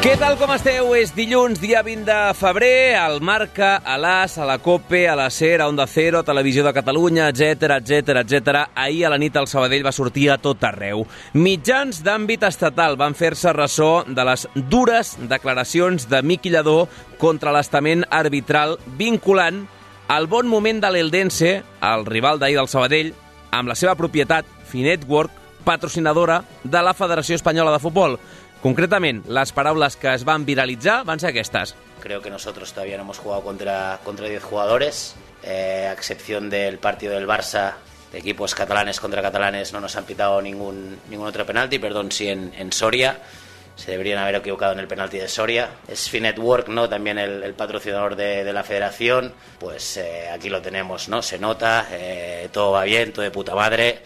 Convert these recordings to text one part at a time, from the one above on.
Què tal com esteu? És dilluns, dia 20 de febrer, al Marca, a l'AS, a la COPE, a la SER, a Onda Cero, a Televisió de Catalunya, etc etc etc. Ahir a la nit el Sabadell va sortir a tot arreu. Mitjans d'àmbit estatal van fer-se ressò de les dures declaracions de Miqui Lladó contra l'estament arbitral vinculant el bon moment de l'Eldense, el rival d'ahir del Sabadell, amb la seva propietat, Finetwork, patrocinadora de la Federació Espanyola de Futbol. Concretament, les paraules que es van viralitzar van ser aquestes. Creo que nosotros todavía no hemos jugado contra, contra 10 jugadores, eh, a excepción del partido del Barça, de equipos catalanes contra catalanes no nos han pitado ningún, ningún otro penalti, perdón, sí en, en Soria. Se deberían haber equivocado en el penalti de Soria. Es Finetwork, ¿no? También el, patrocinador de, la federación. Pues eh, aquí lo tenemos, ¿no? Se nota, eh, todo va bien, todo de puta madre.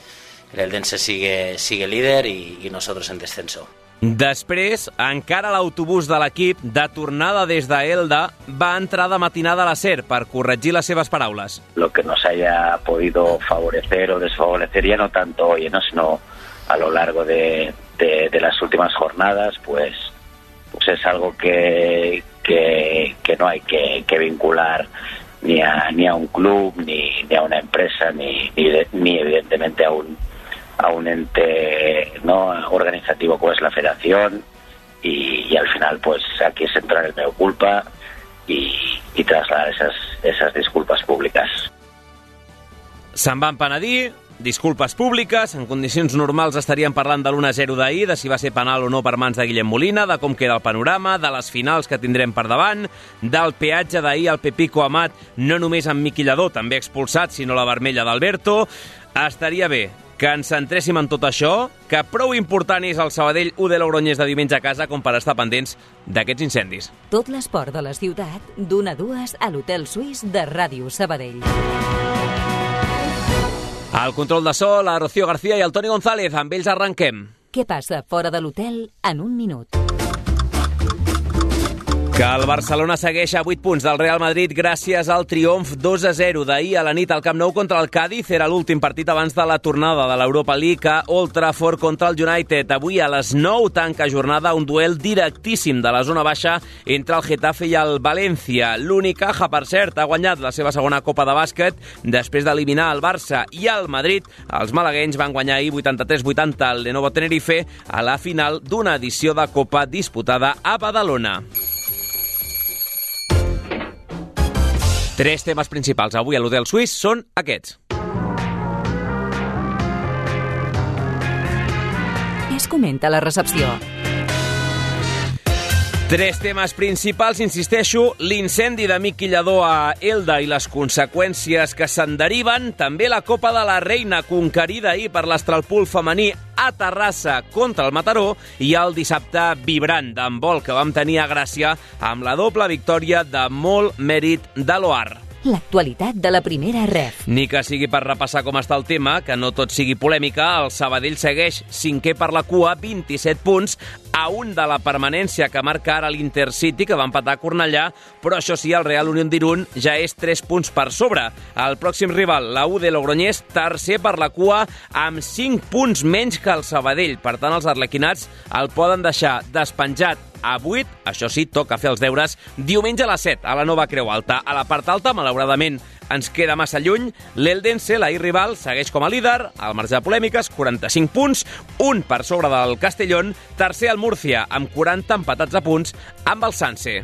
El Eldense sigue, sigue líder y nosotros en descenso. Després, encara l'autobús de l'equip, de tornada des d'Elda, va entrar de matinada a la SER per corregir les seves paraules. Lo que nos haya podido favorecer o desfavorecer ya no tanto hoy, ¿no? sino a lo largo de, de, de las últimas jornadas, pues, pues es algo que, que, que no hay que, que vincular ni a, ni a un club, ni, ni a una empresa, ni, ni, ni evidentemente a un, a un ente no organizativo como es la federación y, y al final pues aquí es entrar el meo culpa y, y trasladar esas, esas disculpas públicas. Se'n van penedir, disculpes públiques, en condicions normals estaríem parlant de l'1-0 d'ahir, de si va ser penal o no per mans de Guillem Molina, de com queda el panorama, de les finals que tindrem per davant, del peatge d'ahir al Pepico Amat, no només amb Miquillador, també expulsat, sinó la vermella d'Alberto. Estaria bé que ens centréssim en tot això, que prou important és el Sabadell 1 de Logroñés de diumenge a casa com per estar pendents d'aquests incendis. Tot l'esport de la ciutat, d'una a dues a l'Hotel Suís de Ràdio Sabadell. Al control de so, la Rocío García i el Toni González. Amb ells arrenquem. Què passa fora de l'hotel en un minut? Que el Barcelona segueix a 8 punts del Real Madrid gràcies al triomf 2 a 0 d'ahir a la nit al Camp Nou contra el Cádiz. Era l'últim partit abans de la tornada de l'Europa League a Old Trafford contra el United. Avui a les 9 tanca jornada un duel directíssim de la zona baixa entre el Getafe i el València. L'Unicaja, per cert, ha guanyat la seva segona Copa de Bàsquet després d'eliminar el Barça i el Madrid. Els malaguenys van guanyar ahir 83-80 al Lenovo Tenerife a la final d'una edició de Copa disputada a Badalona. Tres temes principals avui a l'Hotel Suís són aquests. Què es comenta a la recepció? Tres temes principals, insisteixo, l'incendi de Miqui Lladó a Elda i les conseqüències que se'n deriven, també la Copa de la Reina conquerida ahir per l'Estralpul femení a Terrassa contra el Mataró i el dissabte vibrant d'handbol que vam tenir a Gràcia amb la doble victòria de molt mèrit de l'Oar. L'actualitat de la primera ref. Ni que sigui per repassar com està el tema, que no tot sigui polèmica, el Sabadell segueix cinquè per la cua, 27 punts, a un de la permanència que marca ara l'Intercity, que va empatar a Cornellà, però això sí, el Real Unión d'Irun ja és 3 punts per sobre. El pròxim rival, la U de Logroñés, tercer per la cua, amb 5 punts menys que el Sabadell. Per tant, els arlequinats el poden deixar despenjat a 8. Això sí, toca fer els deures diumenge a les 7 a la nova Creu Alta. A la part alta, malauradament, ens queda massa lluny. L'Eldense, l'ahir rival, segueix com a líder, al marge de polèmiques, 45 punts, un per sobre del Castellón, tercer el Múrcia, amb 40 empatats a punts, amb el Sanse.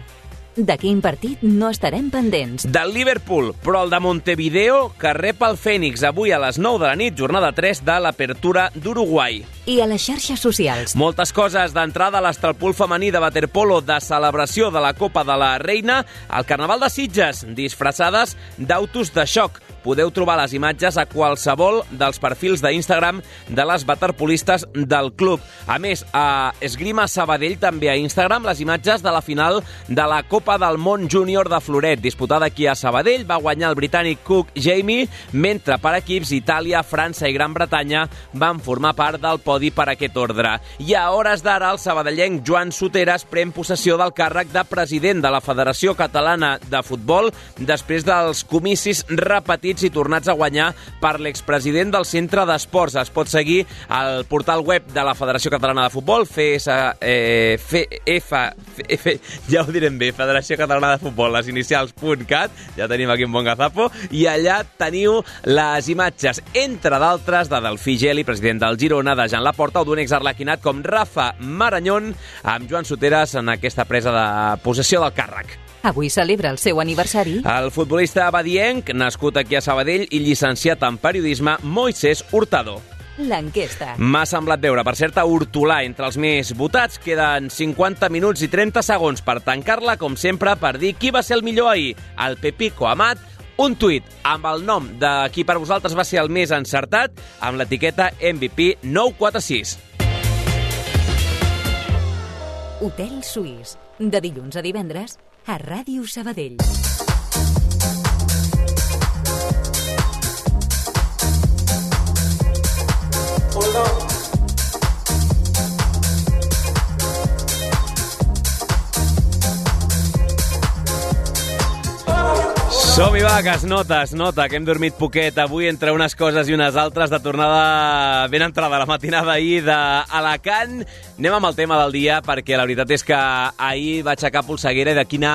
De quin partit no estarem pendents? Del Liverpool, però el de Montevideo, que rep el Fènix avui a les 9 de la nit, jornada 3 de l'Apertura d'Uruguai. i a les xarxes socials. Moltes coses d'entrada a l'estralpool femení de waterpolo de celebració de la Copa de la Reina, al Carnaval de Sitges, disfressades d'autos de xoc. Podeu trobar les imatges a qualsevol dels perfils d'Instagram de les waterpolistes del club. A més, a Esgrima Sabadell també a Instagram les imatges de la final de la Copa del Món Júnior de Floret, disputada aquí a Sabadell. Va guanyar el britànic Cook Jamie, mentre per equips Itàlia, França i Gran Bretanya van formar part del podi per aquest ordre. I a hores d'ara, el sabadellenc Joan Soteres pren possessió del càrrec de president de la Federació Catalana de Futbol després dels comicis repetits i tornats a guanyar per l'expresident del Centre d'Esports. Es pot seguir al portal web de la Federació Catalana de Futbol, FS, eh, F, F, F, ja ho direm bé, Federació Catalana de Futbol, les inicials .cat, ja tenim aquí un bon gazapo, i allà teniu les imatges, entre d'altres, de Delfí Geli, president del Girona, de Jean Laporta o d'un exarlequinat com Rafa Maranyón, amb Joan Soteres en aquesta presa de possessió del càrrec. Avui celebra el seu aniversari. El futbolista abadienc, nascut aquí a Sabadell i llicenciat en periodisme, Moisés Hurtado. L'enquesta. M'ha semblat veure, per cert, a Hortolà entre els més votats. Queden 50 minuts i 30 segons per tancar-la, com sempre, per dir qui va ser el millor ahir. El Pepico Amat, un tuit amb el nom de qui per vosaltres va ser el més encertat, amb l'etiqueta MVP 946. Hotel Suís. De dilluns a divendres a Ràdio Sabadell. Som-hi va, que es nota, es nota que hem dormit poquet avui entre unes coses i unes altres de tornada ben entrada la matinada ahir d'Alacant. Anem amb el tema del dia perquè la veritat és que ahir va aixecar polseguera i de quina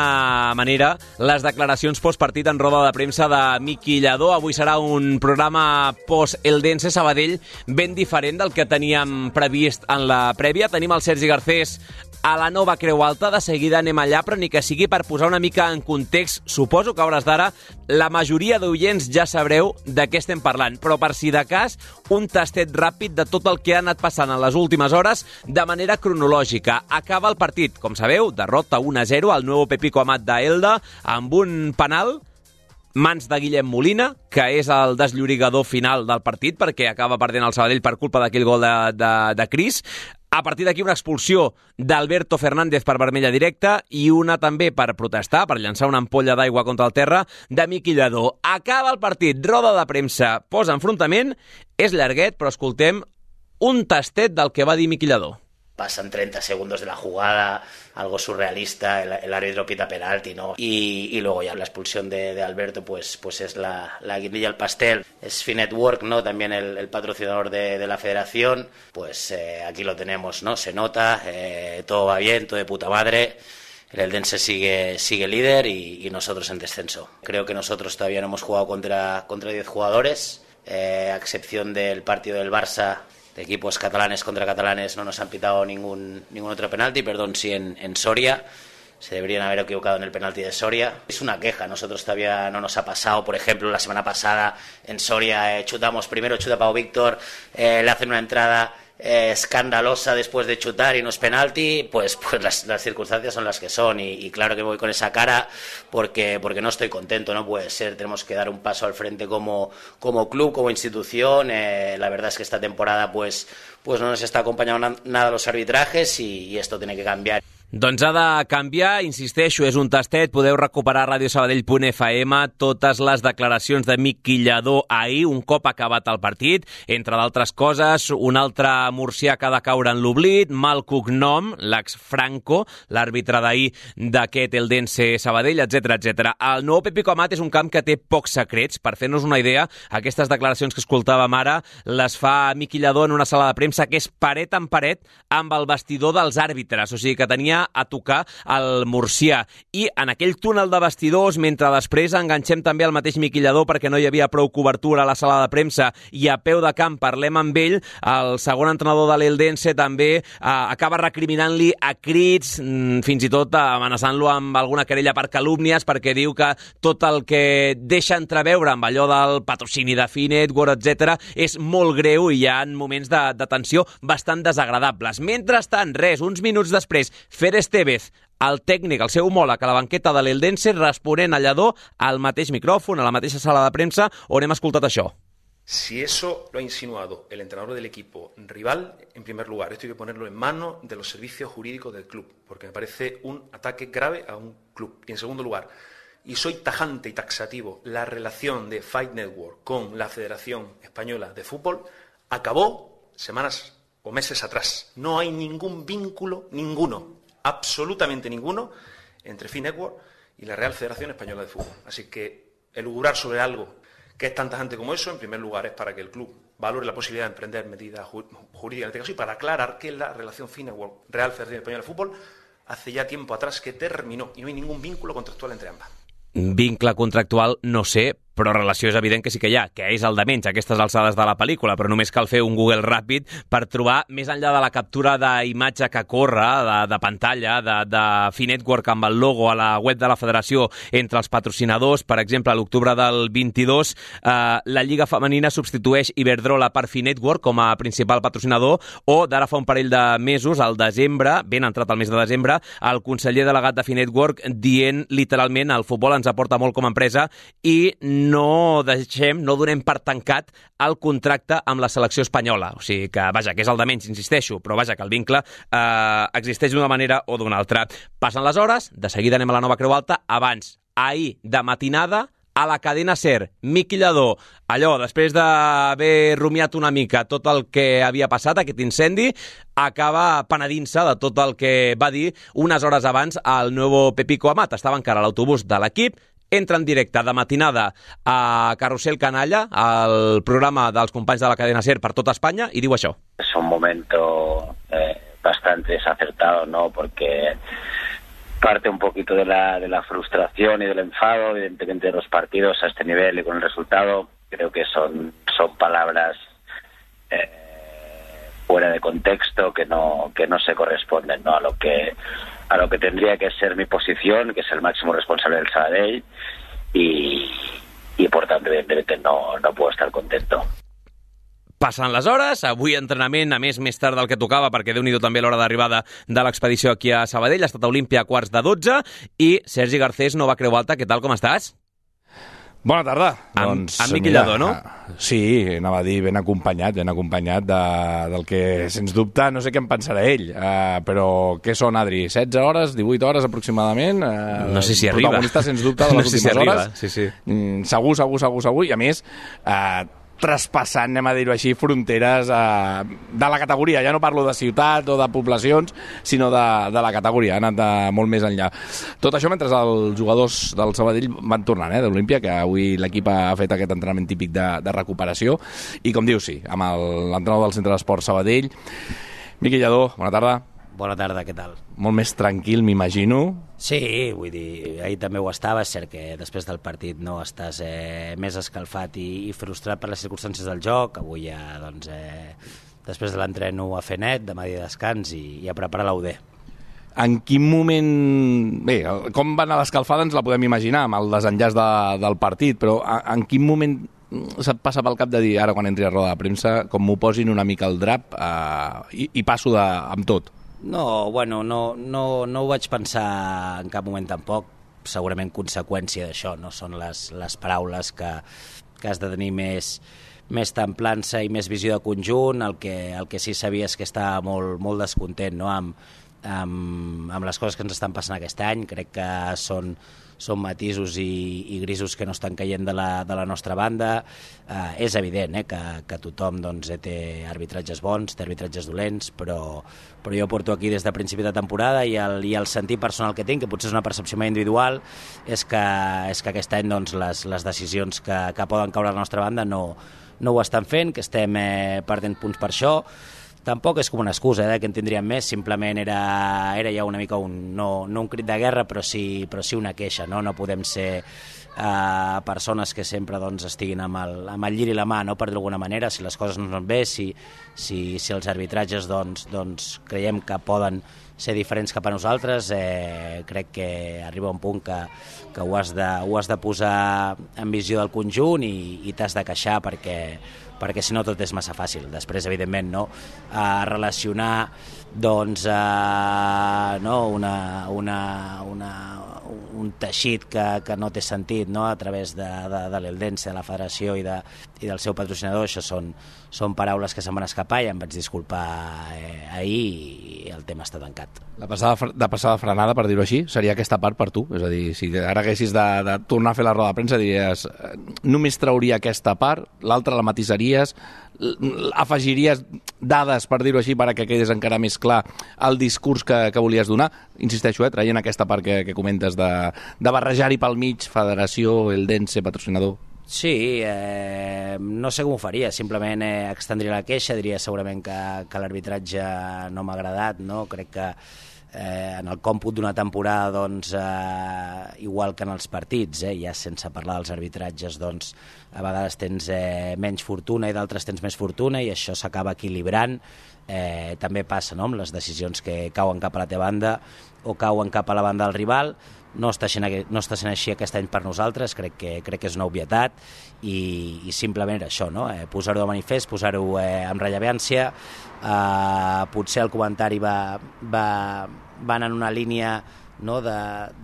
manera les declaracions postpartit en roda de premsa de Miqui Lladó. Avui serà un programa post-Eldense Sabadell ben diferent del que teníem previst en la prèvia. Tenim el Sergi Garcés a la nova Creu Alta. De seguida anem allà, però ni que sigui per posar una mica en context. Suposo que a hores d'ara la majoria d'oients ja sabreu de què estem parlant, però per si de cas, un tastet ràpid de tot el que ha anat passant en les últimes hores de manera cronològica. Acaba el partit, com sabeu, derrota 1-0 al nou Pepico Amat d'Elda amb un penal mans de Guillem Molina, que és el desllorigador final del partit, perquè acaba perdent el Sabadell per culpa d'aquell gol de, de, de Cris. A partir d'aquí una expulsió d'Alberto Fernández per vermella directa i una també per protestar, per llançar una ampolla d'aigua contra el terra, de Miqui Lledó. Acaba el partit, roda de premsa, posa enfrontament, és llarguet, però escoltem un tastet del que va dir Miqui Lledó. Pasan 30 segundos de la jugada, algo surrealista, el, el árbitro pita penalti, ¿no? Y, y, luego ya la expulsión de, Alberto, pues, pues es la, la guindilla al pastel. Es Finet Work, ¿no? También el, patrocinador de, la federación, pues eh, aquí lo tenemos, ¿no? Se nota, eh, todo va bien, todo de puta madre. El Eldense sigue, sigue líder y, y, nosotros en descenso. Creo que nosotros todavía no hemos jugado contra, contra 10 jugadores, eh, a excepción del partido del Barça de equipos catalanes contra catalanes no nos han pitado ningún, ningún otro penalti, perdón, sí en, en Soria. Se deberían haber equivocado en el penalti de Soria. Es una queja, nosotros todavía no nos ha pasado. Por ejemplo, la semana pasada en Soria eh, chutamos primero, chuta Pau Víctor, eh, le hacen una entrada eh, escandalosa después de chutar y no es penalti, pues, pues las, las circunstancias son las que son. Y, y, claro que voy con esa cara porque, porque no estoy contento, no puede ser, tenemos que dar un paso al frente como, como club, como institución, eh, la verdad es que esta temporada pues, pues no nos está acompañando nada los arbitrajes y esto tiene que cambiar. Doncs ha de canviar, insisteixo, és un tastet, podeu recuperar radiosabadell.fm totes les declaracions de Mick Quillador ahir, un cop acabat el partit, entre d'altres coses, un altre murcià que ha de caure en l'oblit, mal cognom, l'ex-Franco, l'àrbitre d'ahir d'aquest Eldense Sabadell, etc etc. El nou Pepico Amat és un camp que té pocs secrets, per fer-nos una idea, aquestes declaracions que escoltàvem ara les fa Mick Quillador en una sala de premsa que és paret en paret amb el vestidor dels àrbitres, o sigui que tenia guanyar a tocar el Murcià. I en aquell túnel de vestidors, mentre després enganxem també el mateix miquillador perquè no hi havia prou cobertura a la sala de premsa i a peu de camp parlem amb ell, el segon entrenador de l'Eldense també eh, acaba recriminant-li a crits, mm, fins i tot amenaçant-lo amb alguna querella per calúmnies perquè diu que tot el que deixa entreveure amb allò del patrocini de Finetwork, etc és molt greu i hi ha moments de, de tensió bastant desagradables. Mentrestant, res, uns minuts després, Fer Estevez el tècnic, el seu homòleg a la banqueta de l'Eldense, responent a al mateix micròfon, a la mateixa sala de premsa, on hem escoltat això. Si eso lo ha insinuado el entrenador del equipo rival, en primer lugar, esto hay que ponerlo en manos de los servicios jurídicos del club, porque me parece un ataque grave a un club. Y en segundo lugar, y soy tajante y taxativo, la relación de Fight Network con la Federación Española de Fútbol acabó semanas o meses atrás. No hay ningún vínculo, ninguno, absolutamente ninguno, entre Fight Network y la Real Federación Española de Fútbol. Así que elucubrar sobre algo que es tan tajante como eso, en primer lugar, es para que el club valore la posibilidad de emprender medidas jurídicas en este caso y para aclarar que la relación Fight Network Real Federación Española de Fútbol hace ya tiempo atrás que terminó y no hay ningún vínculo contractual entre ambas. Contractual, no sé, però relació és evident que sí que hi ha, que és el de menys aquestes alçades de la pel·lícula, però només cal fer un Google ràpid per trobar, més enllà de la captura d'imatge que corre, de, de pantalla, de, de Finetwork amb el logo a la web de la federació entre els patrocinadors, per exemple, a l'octubre del 22, eh, la Lliga Femenina substitueix Iberdrola per Finetwork com a principal patrocinador, o d'ara fa un parell de mesos, al desembre, ben entrat al mes de desembre, el conseller delegat de Finetwork dient literalment el futbol ens aporta molt com a empresa i deixem, no donem per tancat el contracte amb la selecció espanyola. O sigui que, vaja, que és el de menys, insisteixo, però vaja, que el vincle eh, existeix d'una manera o d'una altra. Passen les hores, de seguida anem a la nova Creu Alta, abans, ahir, de matinada, a la cadena SER, Miqui Lladó, allò, després d'haver rumiat una mica tot el que havia passat, aquest incendi, acaba penedint-se de tot el que va dir unes hores abans al nuevo Pepico Amat. Estava encara a l'autobús de l'equip, entra en directe de matinada a Carrusel Canalla, al programa dels companys de la cadena SER per tota Espanya, i diu això. És un moment eh, bastante desacertado, ¿no? Porque parte un poquito de la, de la frustración y del enfado, evidentemente, de los partidos a este nivel y con el resultado. Creo que son, son palabras eh, fuera de contexto que no, que no se corresponden ¿no? a lo que a lo que tendría que ser mi posición, que es el máximo responsable del Sabadell, y, y por tanto, evidentemente, no, no puedo estar contento. Passen les hores, avui entrenament, a més, més tard del que tocava, perquè déu nhi també l'hora d'arribada de l'expedició aquí a Sabadell, ha estat a Olímpia a quarts de 12, i Sergi Garcés, Nova Creu Alta, què tal, com estàs? Bona tarda. Amb, doncs, amb Miqui Lladó, no? Eh, sí, anava a dir ben acompanyat, ben acompanyat de, del que, sens dubte, no sé què en pensarà ell, uh, però què són, Adri? 16 hores, 18 hores aproximadament? Uh, no sé si arriba. Protagonista, sens dubte, de les no sé últimes si arriba. hores. Sí, sí. Mm, segur, segur, segur, segur, i a més, uh, traspassant, anem a dir-ho així, fronteres eh, de la categoria. Ja no parlo de ciutat o de poblacions, sinó de, de la categoria. Ha anat de molt més enllà. Tot això mentre els jugadors del Sabadell van tornant eh, de l'Olímpia, que avui l'equip ha fet aquest entrenament típic de, de recuperació. I com dius, sí, amb l'entrenador del Centre d'Esport Sabadell. Miqui Lladó, bona tarda. Bona tarda, què tal? Molt més tranquil, m'imagino. Sí, vull dir, ahir també ho estava, és cert que després del partit no estàs eh, més escalfat i, i frustrat per les circumstàncies del joc, avui ja, doncs, eh, després de l'entreno a fer net, demà dia descans i, i a preparar l'UD. En quin moment... Bé, com va anar l'escalfada ens la podem imaginar amb el desenllaç de, del partit, però en quin moment se't passa pel cap de dir, ara quan entri a roda de premsa, com m'ho posin una mica al drap eh, i, i passo de, amb tot? No, bueno, no, no, no ho vaig pensar en cap moment tampoc, segurament conseqüència d'això, no? Són les, les paraules que, que has de tenir més, més templança i més visió de conjunt, el que, el que sí sabia és que estava molt, molt descontent no? amb, amb, amb les coses que ens estan passant aquest any, crec que són són matisos i, i grisos que no estan caient de la, de la nostra banda. Eh, és evident eh, que, que tothom doncs, eh, té arbitratges bons, té arbitratges dolents, però, però jo porto aquí des de principi de temporada i el, i el sentir personal que tinc, que potser és una percepció més individual, és que, és que aquest any doncs, les, les decisions que, que poden caure a la nostra banda no, no ho estan fent, que estem eh, perdent punts per això, tampoc és com una excusa eh, que en tindríem més, simplement era, era ja una mica un, no, no un crit de guerra, però sí, però sí una queixa, no? No podem ser eh, persones que sempre doncs, estiguin amb el, amb el llir i la mà, no? per d'alguna manera, si les coses no van bé, si, si, si els arbitratges doncs, doncs, creiem que poden ser diferents cap a nosaltres, eh, crec que arriba un punt que, que ho, has de, ho has de posar en visió del conjunt i, i t'has de queixar perquè, perquè si no tot és massa fàcil. Després, evidentment, no, a relacionar doncs, eh, no, una, una, una, un teixit que, que no té sentit no? a través de, de, de l'Eldense, de la federació i, de, i del seu patrocinador, això són, són paraules que se'n van escapar i em vaig disculpar eh, ahir i el tema està tancat. La passada, de passada frenada, per dir-ho així, seria aquesta part per tu? És a dir, si ara haguessis de, de tornar a fer la roda de premsa, diries eh, només trauria aquesta part, l'altra la matisaries, afegiries dades, per dir-ho així, perquè quedés encara més clar el discurs que, que volies donar. Insisteixo, eh, traient aquesta part que, que comentes de, de barrejar-hi pel mig federació, el Dense, patrocinador. Sí, eh, no sé com ho faria, simplement eh, extendria la queixa, diria segurament que, que l'arbitratge no m'ha agradat, no? crec que eh, en el còmput d'una temporada, doncs, eh, igual que en els partits, eh, ja sense parlar dels arbitratges, doncs, a vegades tens eh, menys fortuna i d'altres tens més fortuna i això s'acaba equilibrant. Eh, també passa no, amb les decisions que cauen cap a la teva banda o cauen cap a la banda del rival, no està, sent, no està sent així aquest any per nosaltres, crec que, crec que és una obvietat i, i simplement era això, no? eh, posar-ho de manifest, posar-ho eh, en rellevància, eh, potser el comentari va, va, va en una línia no, de,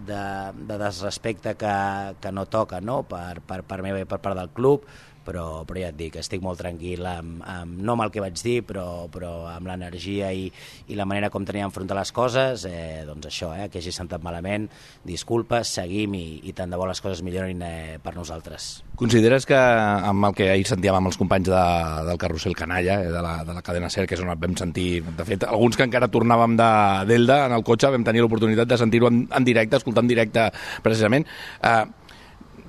de, de desrespecte que, que no toca no? Per, per, per meva i per part del club, però, però ja et dic, estic molt tranquil amb, amb, no amb el que vaig dir, però, però amb l'energia i, i la manera com tenia d'enfrontar les coses, eh, doncs això, eh, que hagi sentat malament, disculpes, seguim i, i tant de bo les coses millorin eh, per nosaltres. Consideres que amb el que ahir sentíem amb els companys de, del carrusel Canalla, eh, de, la, de la cadena SER, que és on vam sentir, de fet, alguns que encara tornàvem d'Elda en el cotxe, vam tenir l'oportunitat de sentir-ho en, en directe, escoltar en directe precisament. Eh,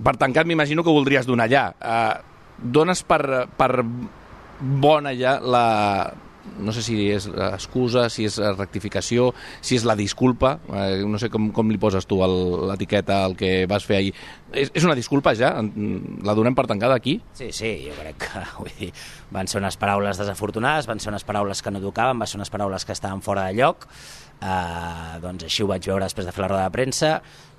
per tancat, m'imagino que ho voldries donar allà. Eh, dones per, per bona ja la, no sé si és excusa, si és rectificació, si és la disculpa, eh, no sé com, com li poses tu l'etiqueta al que vas fer ahir. És, és una disculpa ja? La donem per tancada aquí? Sí, sí, jo crec que vull dir, van ser unes paraules desafortunades, van ser unes paraules que no tocaven, van ser unes paraules que estaven fora de lloc, Uh, doncs així ho vaig veure després de fer la roda de premsa,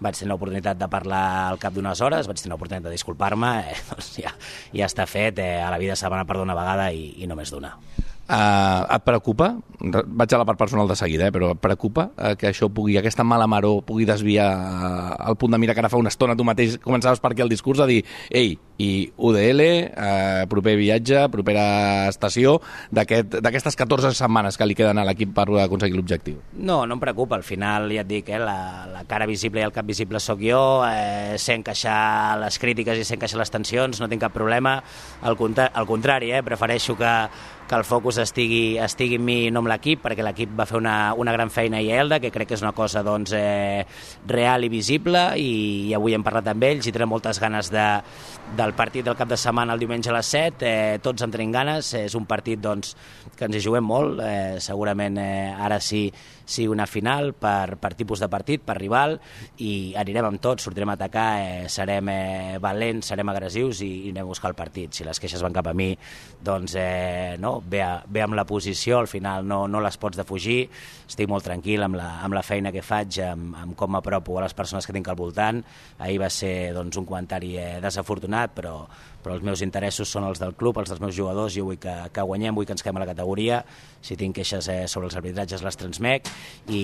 vaig tenir l'oportunitat de parlar al cap d'unes hores, vaig tenir l'oportunitat de disculpar-me, eh, doncs ja, ja està fet, eh, a la vida s'ha d'anar per d'una vegada i, i només d'una. Uh, et preocupa, vaig a la part personal de seguida, eh, però et preocupa uh, que això pugui, aquesta mala maró pugui desviar uh, el punt de mira que ara fa una estona tu mateix començaves per aquí el discurs a dir ei, i UDL, uh, proper viatge, propera estació d'aquestes aquest, 14 setmanes que li queden a l'equip per aconseguir l'objectiu? No, no em preocupa, al final ja et dic, eh, la, la cara visible i el cap visible sóc jo, eh, sé encaixar les crítiques i sé encaixar les tensions, no tinc cap problema, al, contra al contrari, eh, prefereixo que que el focus estigui, estigui en mi i no amb l'equip, perquè l'equip va fer una, una gran feina a Elda, que crec que és una cosa doncs, eh, real i visible, i, i avui hem parlat amb ells i tenen moltes ganes de, del partit del cap de setmana el diumenge a les 7, eh, tots en tenim ganes, és un partit doncs, que ens hi juguem molt, eh, segurament eh, ara sí sigui una final per, per tipus de partit, per rival, i anirem amb tot, sortirem a atacar, eh, serem eh, valents, serem agressius i, i anem a buscar el partit. Si les queixes van cap a mi, doncs eh, no, ve, a, ve amb la posició, al final no, no les pots defugir, estic molt tranquil amb la, amb la feina que faig, amb, amb com m'apropo a les persones que tinc al voltant. Ahir va ser doncs, un comentari eh, desafortunat, però, però els meus interessos són els del club, els dels meus jugadors, jo vull que, que guanyem, vull que ens quedem a la categoria, si tinc queixes eh, sobre els arbitratges les transmec i,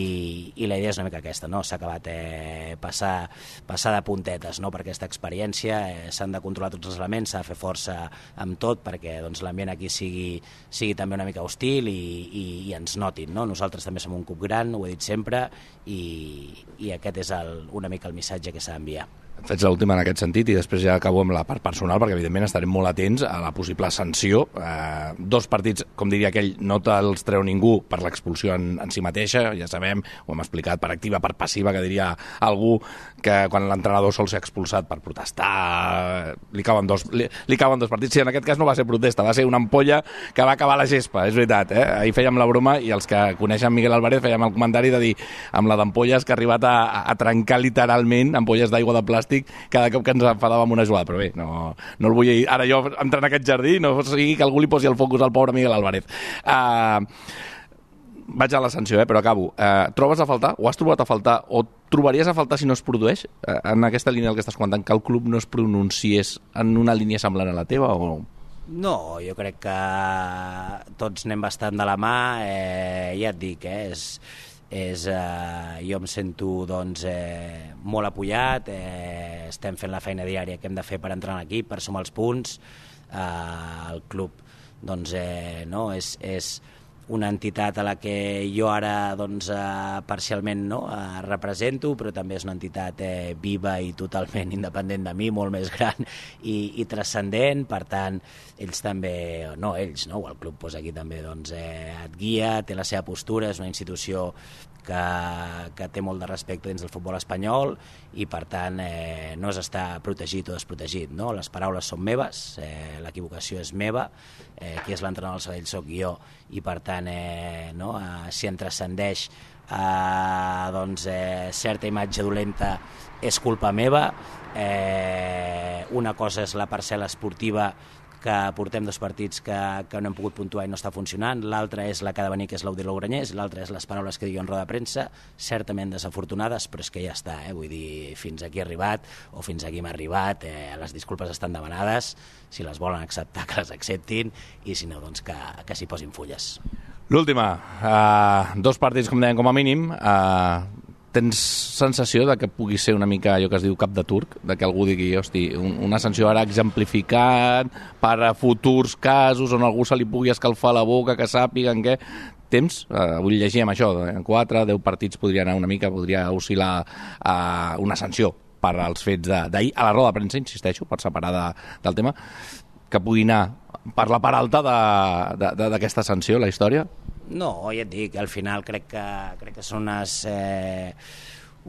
i la idea és una mica aquesta, no? s'ha acabat eh, passar, passar de puntetes no? per aquesta experiència, eh, s'han de controlar tots els elements, s'ha de fer força amb tot perquè doncs, l'ambient aquí sigui, sigui també una mica hostil i, i, i ens notin. No? Nosaltres també som un club gran, ho he dit sempre, i, i aquest és el, una mica el missatge que s'ha d'enviar. Fets l'última en aquest sentit i després ja acabo amb la part personal perquè evidentment estarem molt atents a la possible sanció. Eh, dos partits, com diria aquell, no te'ls treu ningú per l'expulsió en, en si mateixa, ja sabem, ho hem explicat, per activa, per passiva, que diria algú que quan l'entrenador sol ser expulsat per protestar li cauen, dos, li, li cauen dos partits. Sí, en aquest cas no va ser protesta, va ser una ampolla que va acabar la gespa, és veritat. Eh? Ahir fèiem la broma i els que coneixen Miguel Álvarez fèiem el comentari de dir amb la d'ampolles que ha arribat a, a trencar literalment ampolles d'aigua de plàstic cada cop que ens enfadàvem una jugada, però bé, no, no el vull... Ara jo entrar en aquest jardí, no sigui que algú li posi el focus al pobre Miguel Álvarez. Uh, vaig a la sanció, eh, però acabo. Uh, trobes a faltar, o has trobat a faltar, o trobaries a faltar si no es produeix, uh, en aquesta línia que estàs comentant, que el club no es pronunciés en una línia semblant a la teva, o... No, jo crec que tots anem bastant de la mà, eh, ja et dic, eh, és, és, eh, jo em sento doncs, eh, molt apoyat, eh, estem fent la feina diària que hem de fer per entrar en l'equip, per sumar els punts, eh, el club doncs, eh, no, és, és, una entitat a la que jo ara doncs, eh, parcialment no, eh, represento, però també és una entitat eh, viva i totalment independent de mi, molt més gran i, i transcendent, per tant, ells també, no ells, no, el club pues, aquí també doncs, eh, et guia, té la seva postura, és una institució que, que té molt de respecte dins del futbol espanyol i per tant eh, no és estar protegit o desprotegit. No? Les paraules són meves, eh, l'equivocació és meva, eh, qui és l'entrenador del Sabadell soc jo i per tant eh, no? eh, si en transcendeix eh, doncs, eh, certa imatge dolenta és culpa meva, eh, una cosa és la parcel·la esportiva que portem dos partits que, que no hem pogut puntuar i no està funcionant, l'altre és la que ha de venir, que és l'Audi Louranyès, l'altre és les paraules que digui en roda de premsa, certament desafortunades, però és que ja està, eh? vull dir, fins aquí ha arribat o fins aquí m'ha arribat, eh? les disculpes estan demanades, si les volen acceptar que les acceptin i si no, doncs que, que s'hi posin fulles. L'última, uh, dos partits com dèiem com a mínim, uh, tens sensació de que pugui ser una mica allò que es diu cap de turc, de que algú digui, hosti, una sanció ara exemplificant per a futurs casos on algú se li pugui escalfar la boca, que sàpiguen què... Temps, eh, avui llegíem això, en 4, 10 partits podria anar una mica, podria oscil·lar eh, una sanció per als fets d'ahir, a la roda de premsa, insisteixo, per separar de, del tema, que pugui anar per la part alta d'aquesta sanció, la història? No, ja et dic, al final crec que, crec que són unes, eh,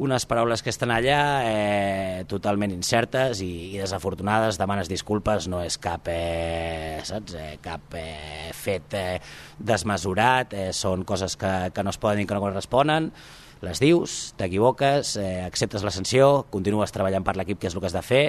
unes paraules que estan allà eh, totalment incertes i, i desafortunades, demanes disculpes, no és cap, eh, saps, eh, cap eh, fet eh, desmesurat, eh, són coses que, que no es poden dir que no corresponen, les dius, t'equivoques, eh, acceptes la sanció, continues treballant per l'equip, que és el que has de fer,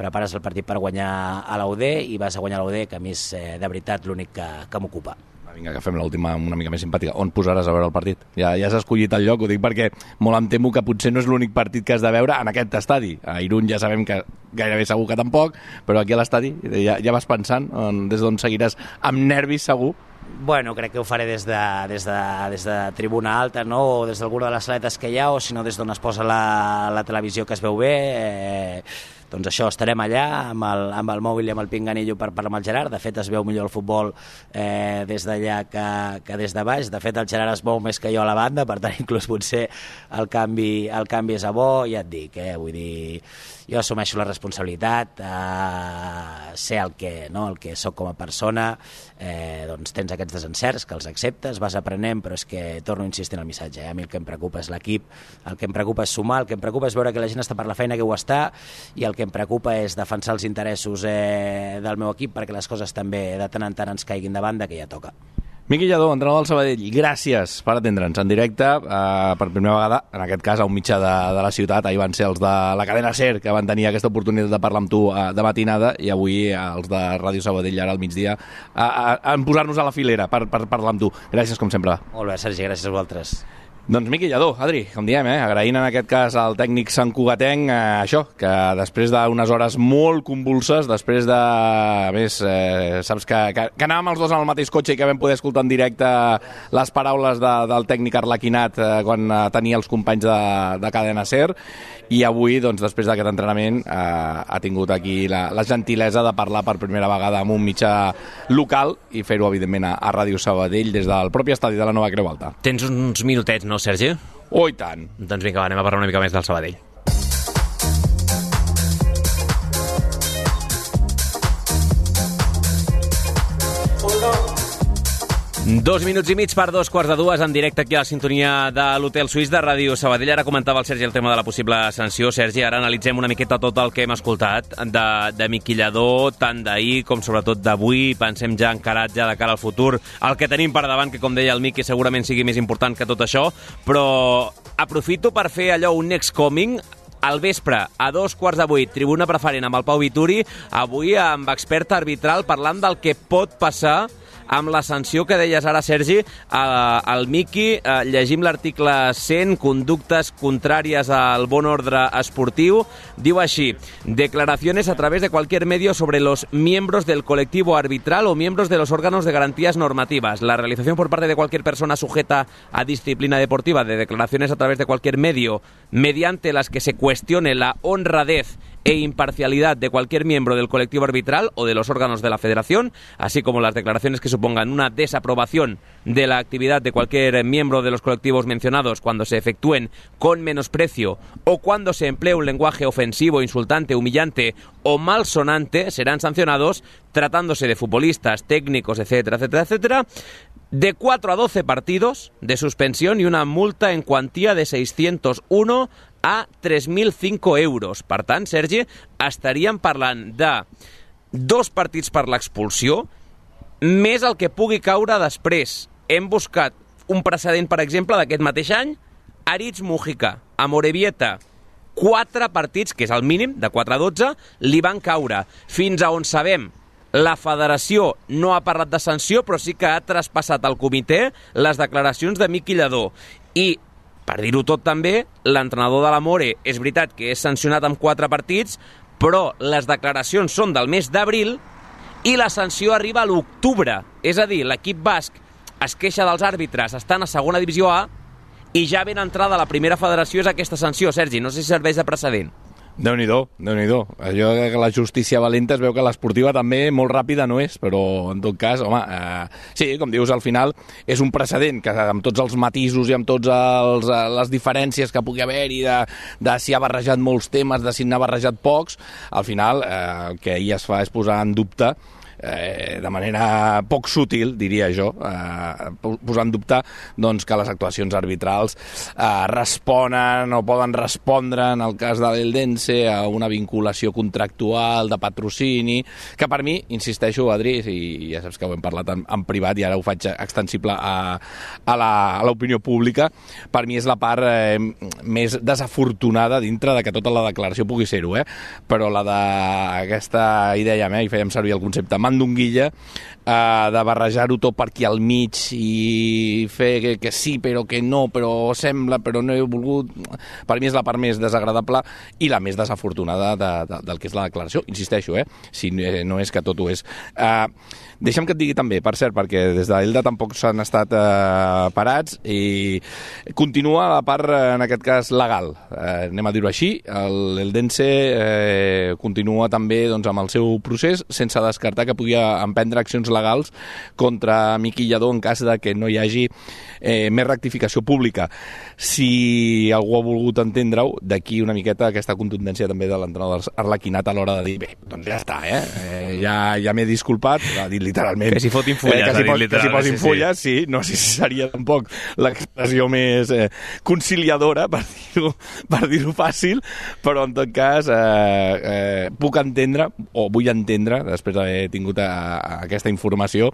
prepares el partit per guanyar a l'UD i vas a guanyar l'UD, que a mi és eh, de veritat l'únic que, que m'ocupa. Vinga, que fem l'última una mica més simpàtica. On posaràs a veure el partit? Ja, ja has escollit el lloc, ho dic perquè molt em temo que potser no és l'únic partit que has de veure en aquest estadi. A Irún ja sabem que gairebé segur que tampoc, però aquí a l'estadi ja, ja vas pensant on, des d'on seguiràs amb nervis segur Bueno, crec que ho faré des de, des de, des de tribuna alta, no? o des d'alguna de les saletes que hi ha, o si no des d'on es posa la, la televisió que es veu bé. Eh, doncs això, estarem allà amb el, amb el mòbil i amb el pinganillo per parlar amb el Gerard. De fet, es veu millor el futbol eh, des d'allà que, que des de baix. De fet, el Gerard es mou més que jo a la banda, per tant, inclús potser el canvi, el canvi és a bo, ja et dic, eh? vull dir, jo assumeixo la responsabilitat, eh, sé el que, no, el que sóc com a persona, eh, doncs tens aquests desencerts que els acceptes, vas aprenent, però és que torno a insistir en el missatge, eh? a mi el que em preocupa és l'equip, el que em preocupa és sumar, el que em preocupa és veure que la gent està per la feina que ho està i el que em preocupa és defensar els interessos eh, del meu equip perquè les coses també de tant en tant ens caiguin de banda, que ja toca. Miqui Lladó, entrenador del Sabadell, gràcies per atendre'ns en directe, eh, per primera vegada, en aquest cas, a un mitjà de, de la ciutat. Ahir van ser els de la cadena SER que van tenir aquesta oportunitat de parlar amb tu eh, de matinada i avui eh, els de Ràdio Sabadell ara al migdia eh, en posar-nos a la filera per, per parlar amb tu. Gràcies, com sempre. Molt bé, Sergi, gràcies a vosaltres. Doncs Miqui Lladó, Adri, com diem, eh? agraint en aquest cas al tècnic Sant Cugatenc eh, això, que després d'unes hores molt convulses, després de... A més, eh, saps que, que, que anàvem els dos en el mateix cotxe i que vam poder escoltar en directe les paraules de, del tècnic Arlequinat eh, quan eh, tenia els companys de, de Cadena Ser, i avui, doncs, després d'aquest entrenament, eh, ha tingut aquí la, la gentilesa de parlar per primera vegada amb un mitjà local i fer-ho, evidentment, a, a Ràdio Sabadell des del propi estadi de la Nova Creu Alta. Tens uns minutets, no, Sergi? Oh, i tant. Doncs vinga, va, anem a parlar una mica més del Sabadell. Dos minuts i mig per dos quarts de dues en directe aquí a la sintonia de l'Hotel Suís de Ràdio Sabadell. Ara comentava el Sergi el tema de la possible sanció. Sergi, ara analitzem una miqueta tot el que hem escoltat de, de Miqui Lledó, tant d'ahir com sobretot d'avui. Pensem ja encarat ja de cara al futur. El que tenim per davant, que com deia el Miqui, segurament sigui més important que tot això, però aprofito per fer allò un next coming al vespre, a dos quarts de vuit, tribuna preferent amb el Pau Vituri, avui amb expert arbitral parlant del que pot passar amb la sanció que deies ara, Sergi, al Miqui. Eh, llegim l'article 100, conductes contràries al bon ordre esportiu. Diu així, declaraciones a través de cualquier medio sobre los miembros del colectivo arbitral o miembros de los órganos de garantías normativas. La realización por parte de cualquier persona sujeta a disciplina deportiva de declaraciones a través de cualquier medio mediante las que se cuestione la honradez e imparcialidad de cualquier miembro del colectivo arbitral o de los órganos de la federación, así como las declaraciones que supongan una desaprobación de la actividad de cualquier miembro de los colectivos mencionados cuando se efectúen con menosprecio o cuando se emplee un lenguaje ofensivo, insultante, humillante o malsonante, serán sancionados tratándose de futbolistas, técnicos, etcétera, etcétera, etcétera, de 4 a 12 partidos de suspensión y una multa en cuantía de 601 a 3.005 euros. Per tant, Sergi, estaríem parlant de dos partits per l'expulsió, més el que pugui caure després. Hem buscat un precedent, per exemple, d'aquest mateix any, Aritz Mujica, a Morevieta, quatre partits, que és el mínim, de 4 a 12, li van caure. Fins a on sabem, la federació no ha parlat de sanció, però sí que ha traspassat al comitè les declaracions de Miqui Lledó. I per dir-ho tot també, l'entrenador de la More és veritat que és sancionat amb quatre partits, però les declaracions són del mes d'abril i la sanció arriba a l'octubre. És a dir, l'equip basc es queixa dels àrbitres, estan a segona divisió A i ja ben entrada a la primera federació és aquesta sanció, Sergi. No sé si serveix de precedent déu nhi déu nhi Allò que la justícia valenta es veu que l'esportiva també molt ràpida no és, però en tot cas, home, eh, sí, com dius, al final és un precedent que amb tots els matisos i amb tots els, eh, les diferències que pugui haver-hi de, de si ha barrejat molts temes, de si n'ha barrejat pocs, al final eh, el que ahir es fa és posar en dubte eh, de manera poc sutil, diria jo, eh, posant dubte doncs, que les actuacions arbitrals eh, responen o poden respondre, en el cas de l'Eldense, a una vinculació contractual de patrocini, que per mi, insisteixo, Adri, i ja saps que ho hem parlat en, en privat i ara ho faig extensible a, a l'opinió pública, per mi és la part eh, més desafortunada dintre de que tota la declaració pugui ser-ho, eh? però la d'aquesta idea, eh? i fèiem servir el concepte mandonguilla eh, de barrejar-ho tot per aquí al mig i fer que, que sí però que no, però sembla, però no he volgut... Per mi és la part més desagradable i la més desafortunada de, de, del que és la declaració. Insisteixo, eh? si no és que tot ho és. Eh, deixa'm que et digui també, per cert, perquè des d'Elda tampoc s'han estat eh, parats i continua la part, eh, en aquest cas, legal. Eh, anem a dir-ho així. L'Eldense eh, continua també doncs, amb el seu procés sense descartar que pugui emprendre accions legals contra Miqui Lledó en cas de que no hi hagi eh, més rectificació pública. Si algú ha volgut entendre-ho, d'aquí una miqueta aquesta contundència també de l'entrenador Arlequinat a l'hora de dir, bé, doncs ja està, eh? eh ja ja m'he disculpat, va dir literalment. Que s'hi fotin fulles, eh, que s'hi que s'hi posin sí, fulles, sí. sí, no sé si seria tampoc l'expressió més eh, conciliadora, per dir-ho per dir fàcil, però en tot cas eh, eh, puc entendre, o vull entendre, després d'haver tingut a, a aquesta informació,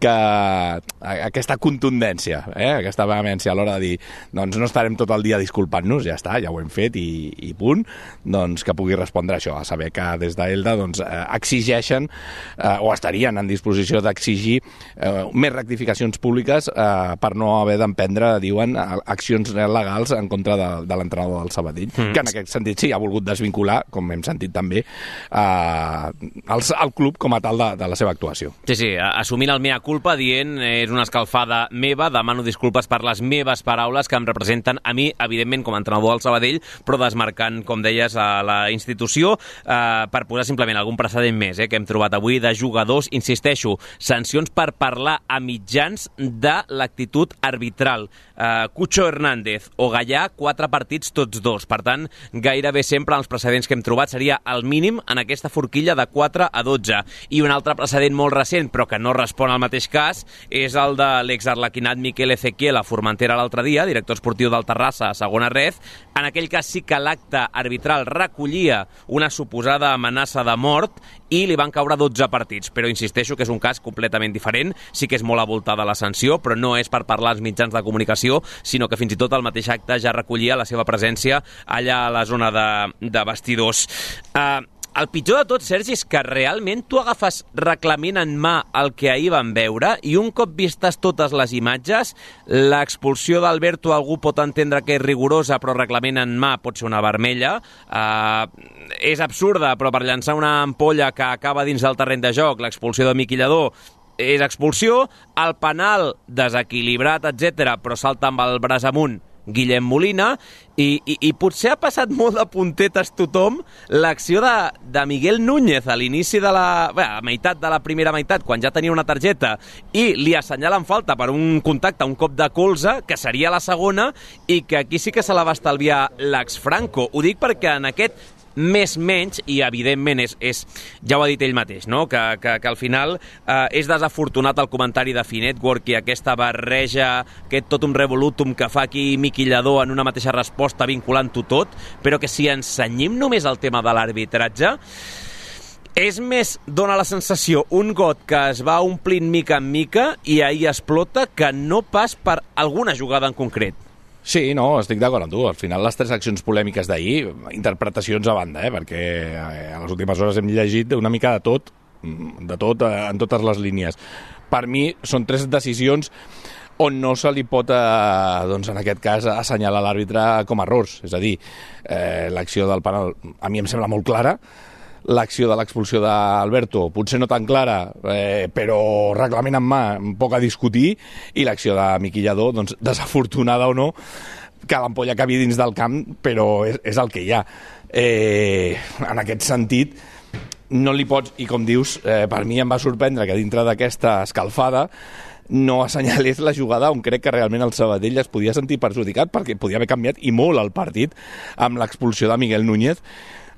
que a, aquesta contundència, eh, aquesta vehemència a l'hora de dir doncs no estarem tot el dia disculpant-nos, ja està, ja ho hem fet i, i punt, doncs que pugui respondre això, a saber que des d'Elda doncs, eh, exigeixen eh, o estarien en disposició d'exigir eh, més rectificacions públiques eh, per no haver d'emprendre, diuen, accions legals en contra de, de l'entrenador del Sabadell, mm. que en aquest sentit sí, ha volgut desvincular, com hem sentit també, eh, el, el club com a tal de, de la seva actuació. Sí, sí, assumint el mea culpa, dient és una escalfada meva, demano disculpes per les meves paraules que em representen a mi, evidentment, com a entrenador del Sabadell, però desmarcant, com deies, a la institució eh, per posar simplement algun precedent més eh, que hem trobat avui de jugadors, insisteixo, sancions per parlar a mitjans de l'actitud arbitral. Eh, Cucho Hernández o Gallà, quatre partits tots dos. Per tant, gairebé sempre els precedents que hem trobat seria el mínim en aquesta forquilla de 4 a 12. I un altre precedent molt recent, però que no respon al mateix cas, és el de l'exarlequinat Miquel Ezequiel a Formentera l'altre dia, director esportiu del Terrassa a segona red. En aquell cas sí que l'acte arbitral recollia una suposada amenaça de mort i li van caure 12 partits, però insisteixo que és un cas completament diferent, sí que és molt avoltada la sanció, però no és per parlar als mitjans de comunicació, sinó que fins i tot el mateix acte ja recollia la seva presència allà a la zona de, de vestidors. Uh, el pitjor de tot, Sergi, és que realment tu agafes reclament en mà el que ahir vam veure i un cop vistes totes les imatges, l'expulsió d'Alberto algú pot entendre que és rigorosa però reclament en mà pot ser una vermella. Uh, és absurda, però per llançar una ampolla que acaba dins del terreny de joc, l'expulsió de Miquillador és expulsió, el penal desequilibrat, etc, però salta amb el braç amunt Guillem Molina, i, i, i potser ha passat molt de puntetes tothom l'acció de, de Miguel Núñez a l'inici de la, bé, a meitat de la primera meitat, quan ja tenia una targeta, i li assenyalen falta per un contacte, un cop de colze, que seria la segona, i que aquí sí que se la va estalviar l'ex-Franco. Ho dic perquè en aquest més menys, i evidentment és, és ja ho ha dit ell mateix, no? que, que, que al final eh, és desafortunat el comentari de Finetwork i aquesta barreja, aquest tot un revolutum que fa aquí Miquillador en una mateixa resposta vinculant-ho tot, però que si ensenyim només el tema de l'arbitratge, és més, dona la sensació, un got que es va omplint mica en mica i ahir explota que no pas per alguna jugada en concret. Sí, no, estic d'acord amb tu. Al final, les tres accions polèmiques d'ahir, interpretacions a banda, eh? perquè eh, a les últimes hores hem llegit una mica de tot, de tot, eh, en totes les línies. Per mi, són tres decisions on no se li pot, eh, doncs en aquest cas, assenyalar l'àrbitre com a errors. És a dir, eh, l'acció del penal a mi em sembla molt clara, l'acció de l'expulsió d'Alberto, potser no tan clara, eh, però reglament en mà, poc a discutir, i l'acció de Miquillador, doncs, desafortunada o no, que l'ampolla acabi dins del camp, però és, és el que hi ha. Eh, en aquest sentit, no li pots, i com dius, eh, per mi em va sorprendre que dintre d'aquesta escalfada no assenyalés la jugada on crec que realment el Sabadell es podia sentir perjudicat perquè podia haver canviat i molt el partit amb l'expulsió de Miguel Núñez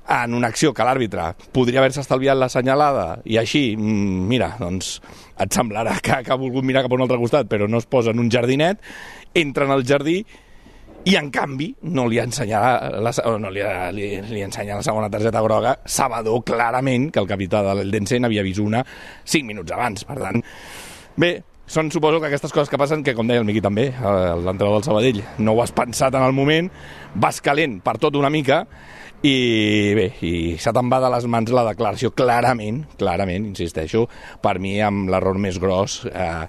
en una acció que l'àrbitre podria haver-se estalviat la senyalada i així, mm, mira, doncs et semblarà que, que ha volgut mirar cap a un altre costat però no es posa en un jardinet, entra en el jardí i en canvi no li ensenya la, no li, li, li ensenya la segona targeta groga Sabador clarament que el capità de l'Eldense n'havia vist una 5 minuts abans. Per tant, bé són suposo que aquestes coses que passen, que com deia el Miqui també, l'entrenador del Sabadell, no ho has pensat en el moment, vas calent per tot una mica, i bé, i se te'n de les mans la declaració clarament, clarament, insisteixo, per mi amb l'error més gros eh,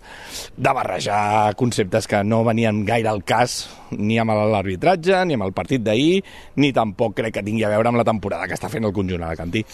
de barrejar conceptes que no venien gaire al cas ni amb l'arbitratge, ni amb el partit d'ahir, ni tampoc crec que tingui a veure amb la temporada que està fent el conjunt a la Cantí.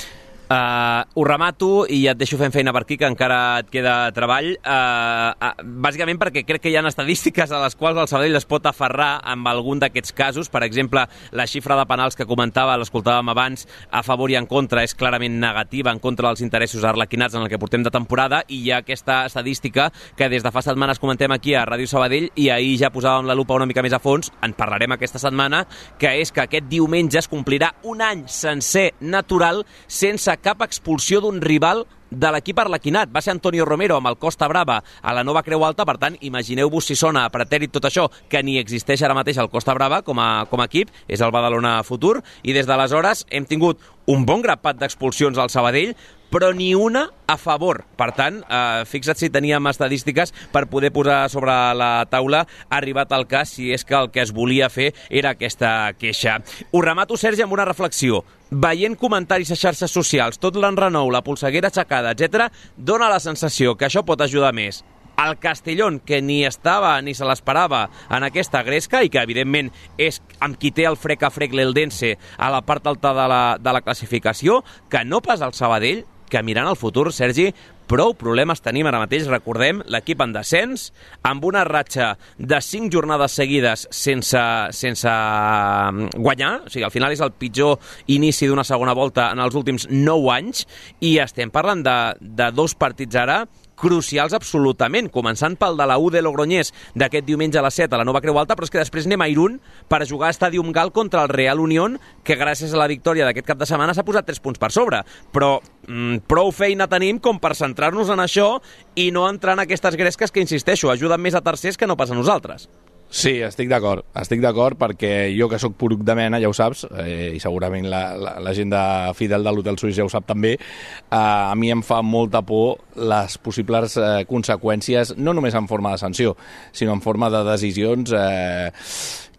Uh, ho remato i et deixo fent feina per aquí, que encara et queda treball. Uh, uh, bàsicament perquè crec que hi ha estadístiques a les quals el Sabadell es pot aferrar amb algun d'aquests casos. Per exemple, la xifra de penals que comentava, l'escoltàvem abans, a favor i en contra, és clarament negativa en contra dels interessos arlequinats en el que portem de temporada i hi ha aquesta estadística que des de fa setmanes comentem aquí a Ràdio Sabadell i ahir ja posàvem la lupa una mica més a fons, en parlarem aquesta setmana, que és que aquest diumenge es complirà un any sencer natural sense cap expulsió d'un rival de l'equip arlequinat. Va ser Antonio Romero amb el Costa Brava a la nova Creu Alta, per tant, imagineu-vos si sona a pretèrit tot això, que ni existeix ara mateix el Costa Brava com a, com a equip, és el Badalona Futur, i des d'aleshores hem tingut un bon grapat d'expulsions al Sabadell, però ni una a favor. Per tant, eh, fixa't si teníem estadístiques per poder posar sobre la taula arribat al cas si és que el que es volia fer era aquesta queixa. Ho remato, Sergi, amb una reflexió. Veient comentaris a xarxes socials, tot l'enrenou, la polseguera aixecada, etc, dona la sensació que això pot ajudar més el Castellón, que ni estava ni se l'esperava en aquesta gresca i que, evidentment, és amb qui té el frec a frec l'Eldense a la part alta de la, de la classificació, que no pas el Sabadell, que mirant al futur, Sergi, prou problemes tenim ara mateix, recordem, l'equip en descens, amb una ratxa de 5 jornades seguides sense, sense mm, guanyar, o sigui, al final és el pitjor inici d'una segona volta en els últims 9 anys, i estem parlant de, de dos partits ara crucials absolutament, començant pel de la U de Logroñés d'aquest diumenge a les 7 a la Nova Creu Alta, però és que després anem a Irún per jugar a Stadium Gal contra el Real Unión, que gràcies a la victòria d'aquest cap de setmana s'ha posat 3 punts per sobre. Però mm, prou feina tenim com per centrar-nos en això i no entrar en aquestes gresques que, insisteixo, ajuden més a tercers que no pas a nosaltres. Sí, estic d'acord. Estic d'acord perquè jo que sóc poruc de mena, ja ho saps, eh, i segurament la, la, la gent de fidel de l'Hotel Suís ja ho sap també, eh, a mi em fa molta por les possibles eh, conseqüències, no només en forma de sanció, sinó en forma de decisions eh,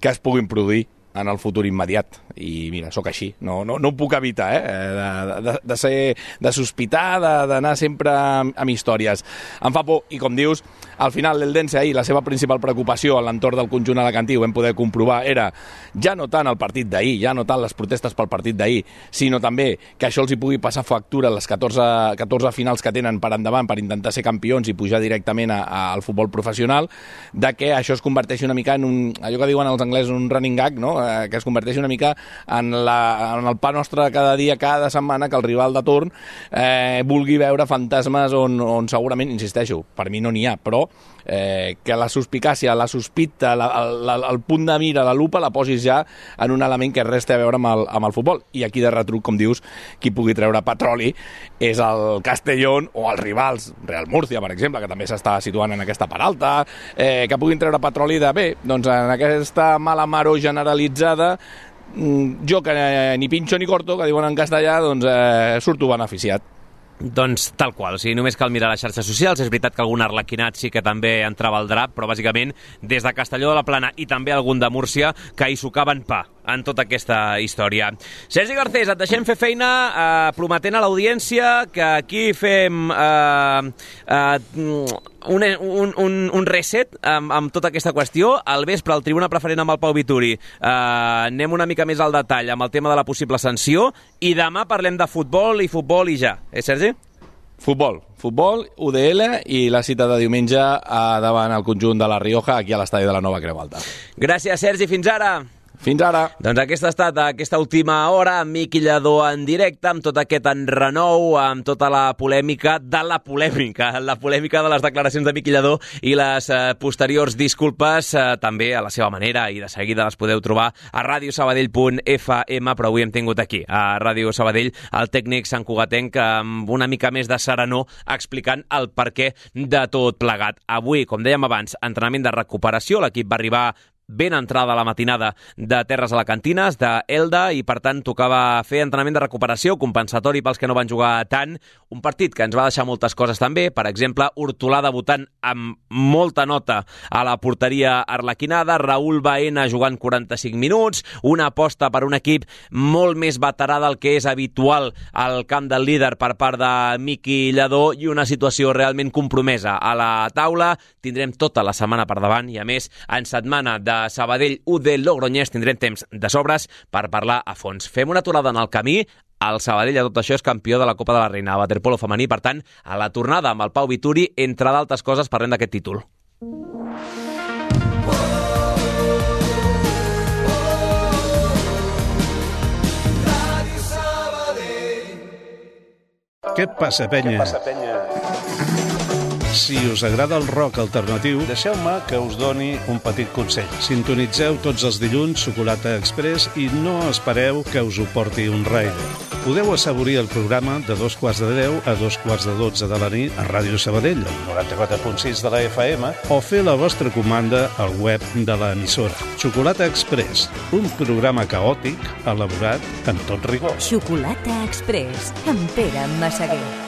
que es puguin produir en el futur immediat. I mira, sóc així, no, no, no ho puc evitar, eh? de, de, de, ser, de sospitar, d'anar sempre amb, històries. Em fa por, i com dius, al final l'Eldense ahir, la seva principal preocupació a l'entorn del conjunt alacantí, ho vam poder comprovar, era ja no tant el partit d'ahir, ja no tant les protestes pel partit d'ahir, sinó també que això els hi pugui passar factura les 14, 14 finals que tenen per endavant per intentar ser campions i pujar directament a, a, al futbol professional, de que això es converteixi una mica en un, allò que diuen els anglesos, un running gag, no? Eh, que es converteixi una mica en, la, en el pa nostre cada dia, cada setmana, que el rival de torn eh, vulgui veure fantasmes on, on segurament, insisteixo, per mi no n'hi ha, però eh, que la suspicàcia, la sospita, la, la, el punt de mira, la lupa, la posis ja en un element que res té a veure amb el, amb el futbol. I aquí de retruc, com dius, qui pugui treure petroli és el Castellón o els rivals, Real Murcia, per exemple, que també s'està situant en aquesta part alta, eh, que puguin treure petroli de bé, doncs en aquesta mala maró generalitzada jo que ni pincho ni corto, que diuen en castellà, doncs eh, surto beneficiat. Doncs tal qual, o sigui, només cal mirar les xarxes socials. És veritat que algun arlequinat sí que també entrava al drap, però bàsicament des de Castelló de la Plana i també algun de Múrcia que hi sucaven pa en tota aquesta història. Sergi Garcés, et deixem fer feina eh, prometent a l'audiència que aquí fem eh, eh, un, un, un, un reset amb, amb tota aquesta qüestió. Al vespre, el tribuna preferent amb el Pau Vituri, eh, anem una mica més al detall amb el tema de la possible sanció i demà parlem de futbol i futbol i ja. Eh, Sergi? Futbol, futbol, UDL i la cita de diumenge a davant el conjunt de la Rioja aquí a l'estadi de la Nova Creu Alta. Gràcies, Sergi. Fins ara. Fins ara. Doncs aquesta ha estat aquesta última hora amb Miqui Lledó en directe, amb tot aquest enrenou, amb tota la polèmica de la polèmica, la polèmica de les declaracions de Miqui Lledó i les eh, posteriors disculpes, eh, també a la seva manera, i de seguida les podeu trobar a radiosabadell.fm, però avui hem tingut aquí, a Ràdio Sabadell, el tècnic Sant Cugatenc, amb una mica més de serenor, explicant el perquè de tot plegat. Avui, com dèiem abans, entrenament de recuperació, l'equip va arribar ben entrada la matinada de Terres Alacantines, d'Elda, i per tant tocava fer entrenament de recuperació compensatori pels que no van jugar tant. Un partit que ens va deixar moltes coses també, per exemple, Hortolà debutant amb molta nota a la porteria arlequinada, Raül Baena jugant 45 minuts, una aposta per un equip molt més veterà del que és habitual al camp del líder per part de Miqui Lledó i una situació realment compromesa a la taula. Tindrem tota la setmana per davant i, a més, en setmana de Sabadell U de Logroñés tindrem temps de sobres per parlar a fons. Fem una aturada en el camí, el Sabadell, a tot això, és campió de la Copa de la Reina, a waterpolo femení. Per tant, a la tornada amb el Pau Vituri, entre d'altres coses, parlem d'aquest títol. Què passa, penya? Què passa, penya? Si us agrada el rock alternatiu, deixeu-me que us doni un petit consell. Sintonitzeu tots els dilluns Xocolata Express i no espereu que us ho porti un rider. Podeu assaborir el programa de dos quarts de deu a dos quarts de dotze de la nit a Ràdio Sabadell, el 94.6 de la FM, o fer la vostra comanda al web de l'emissora. Xocolata Express, un programa caòtic elaborat amb tot rigor. Xocolata Express, amb Pere Massaguer.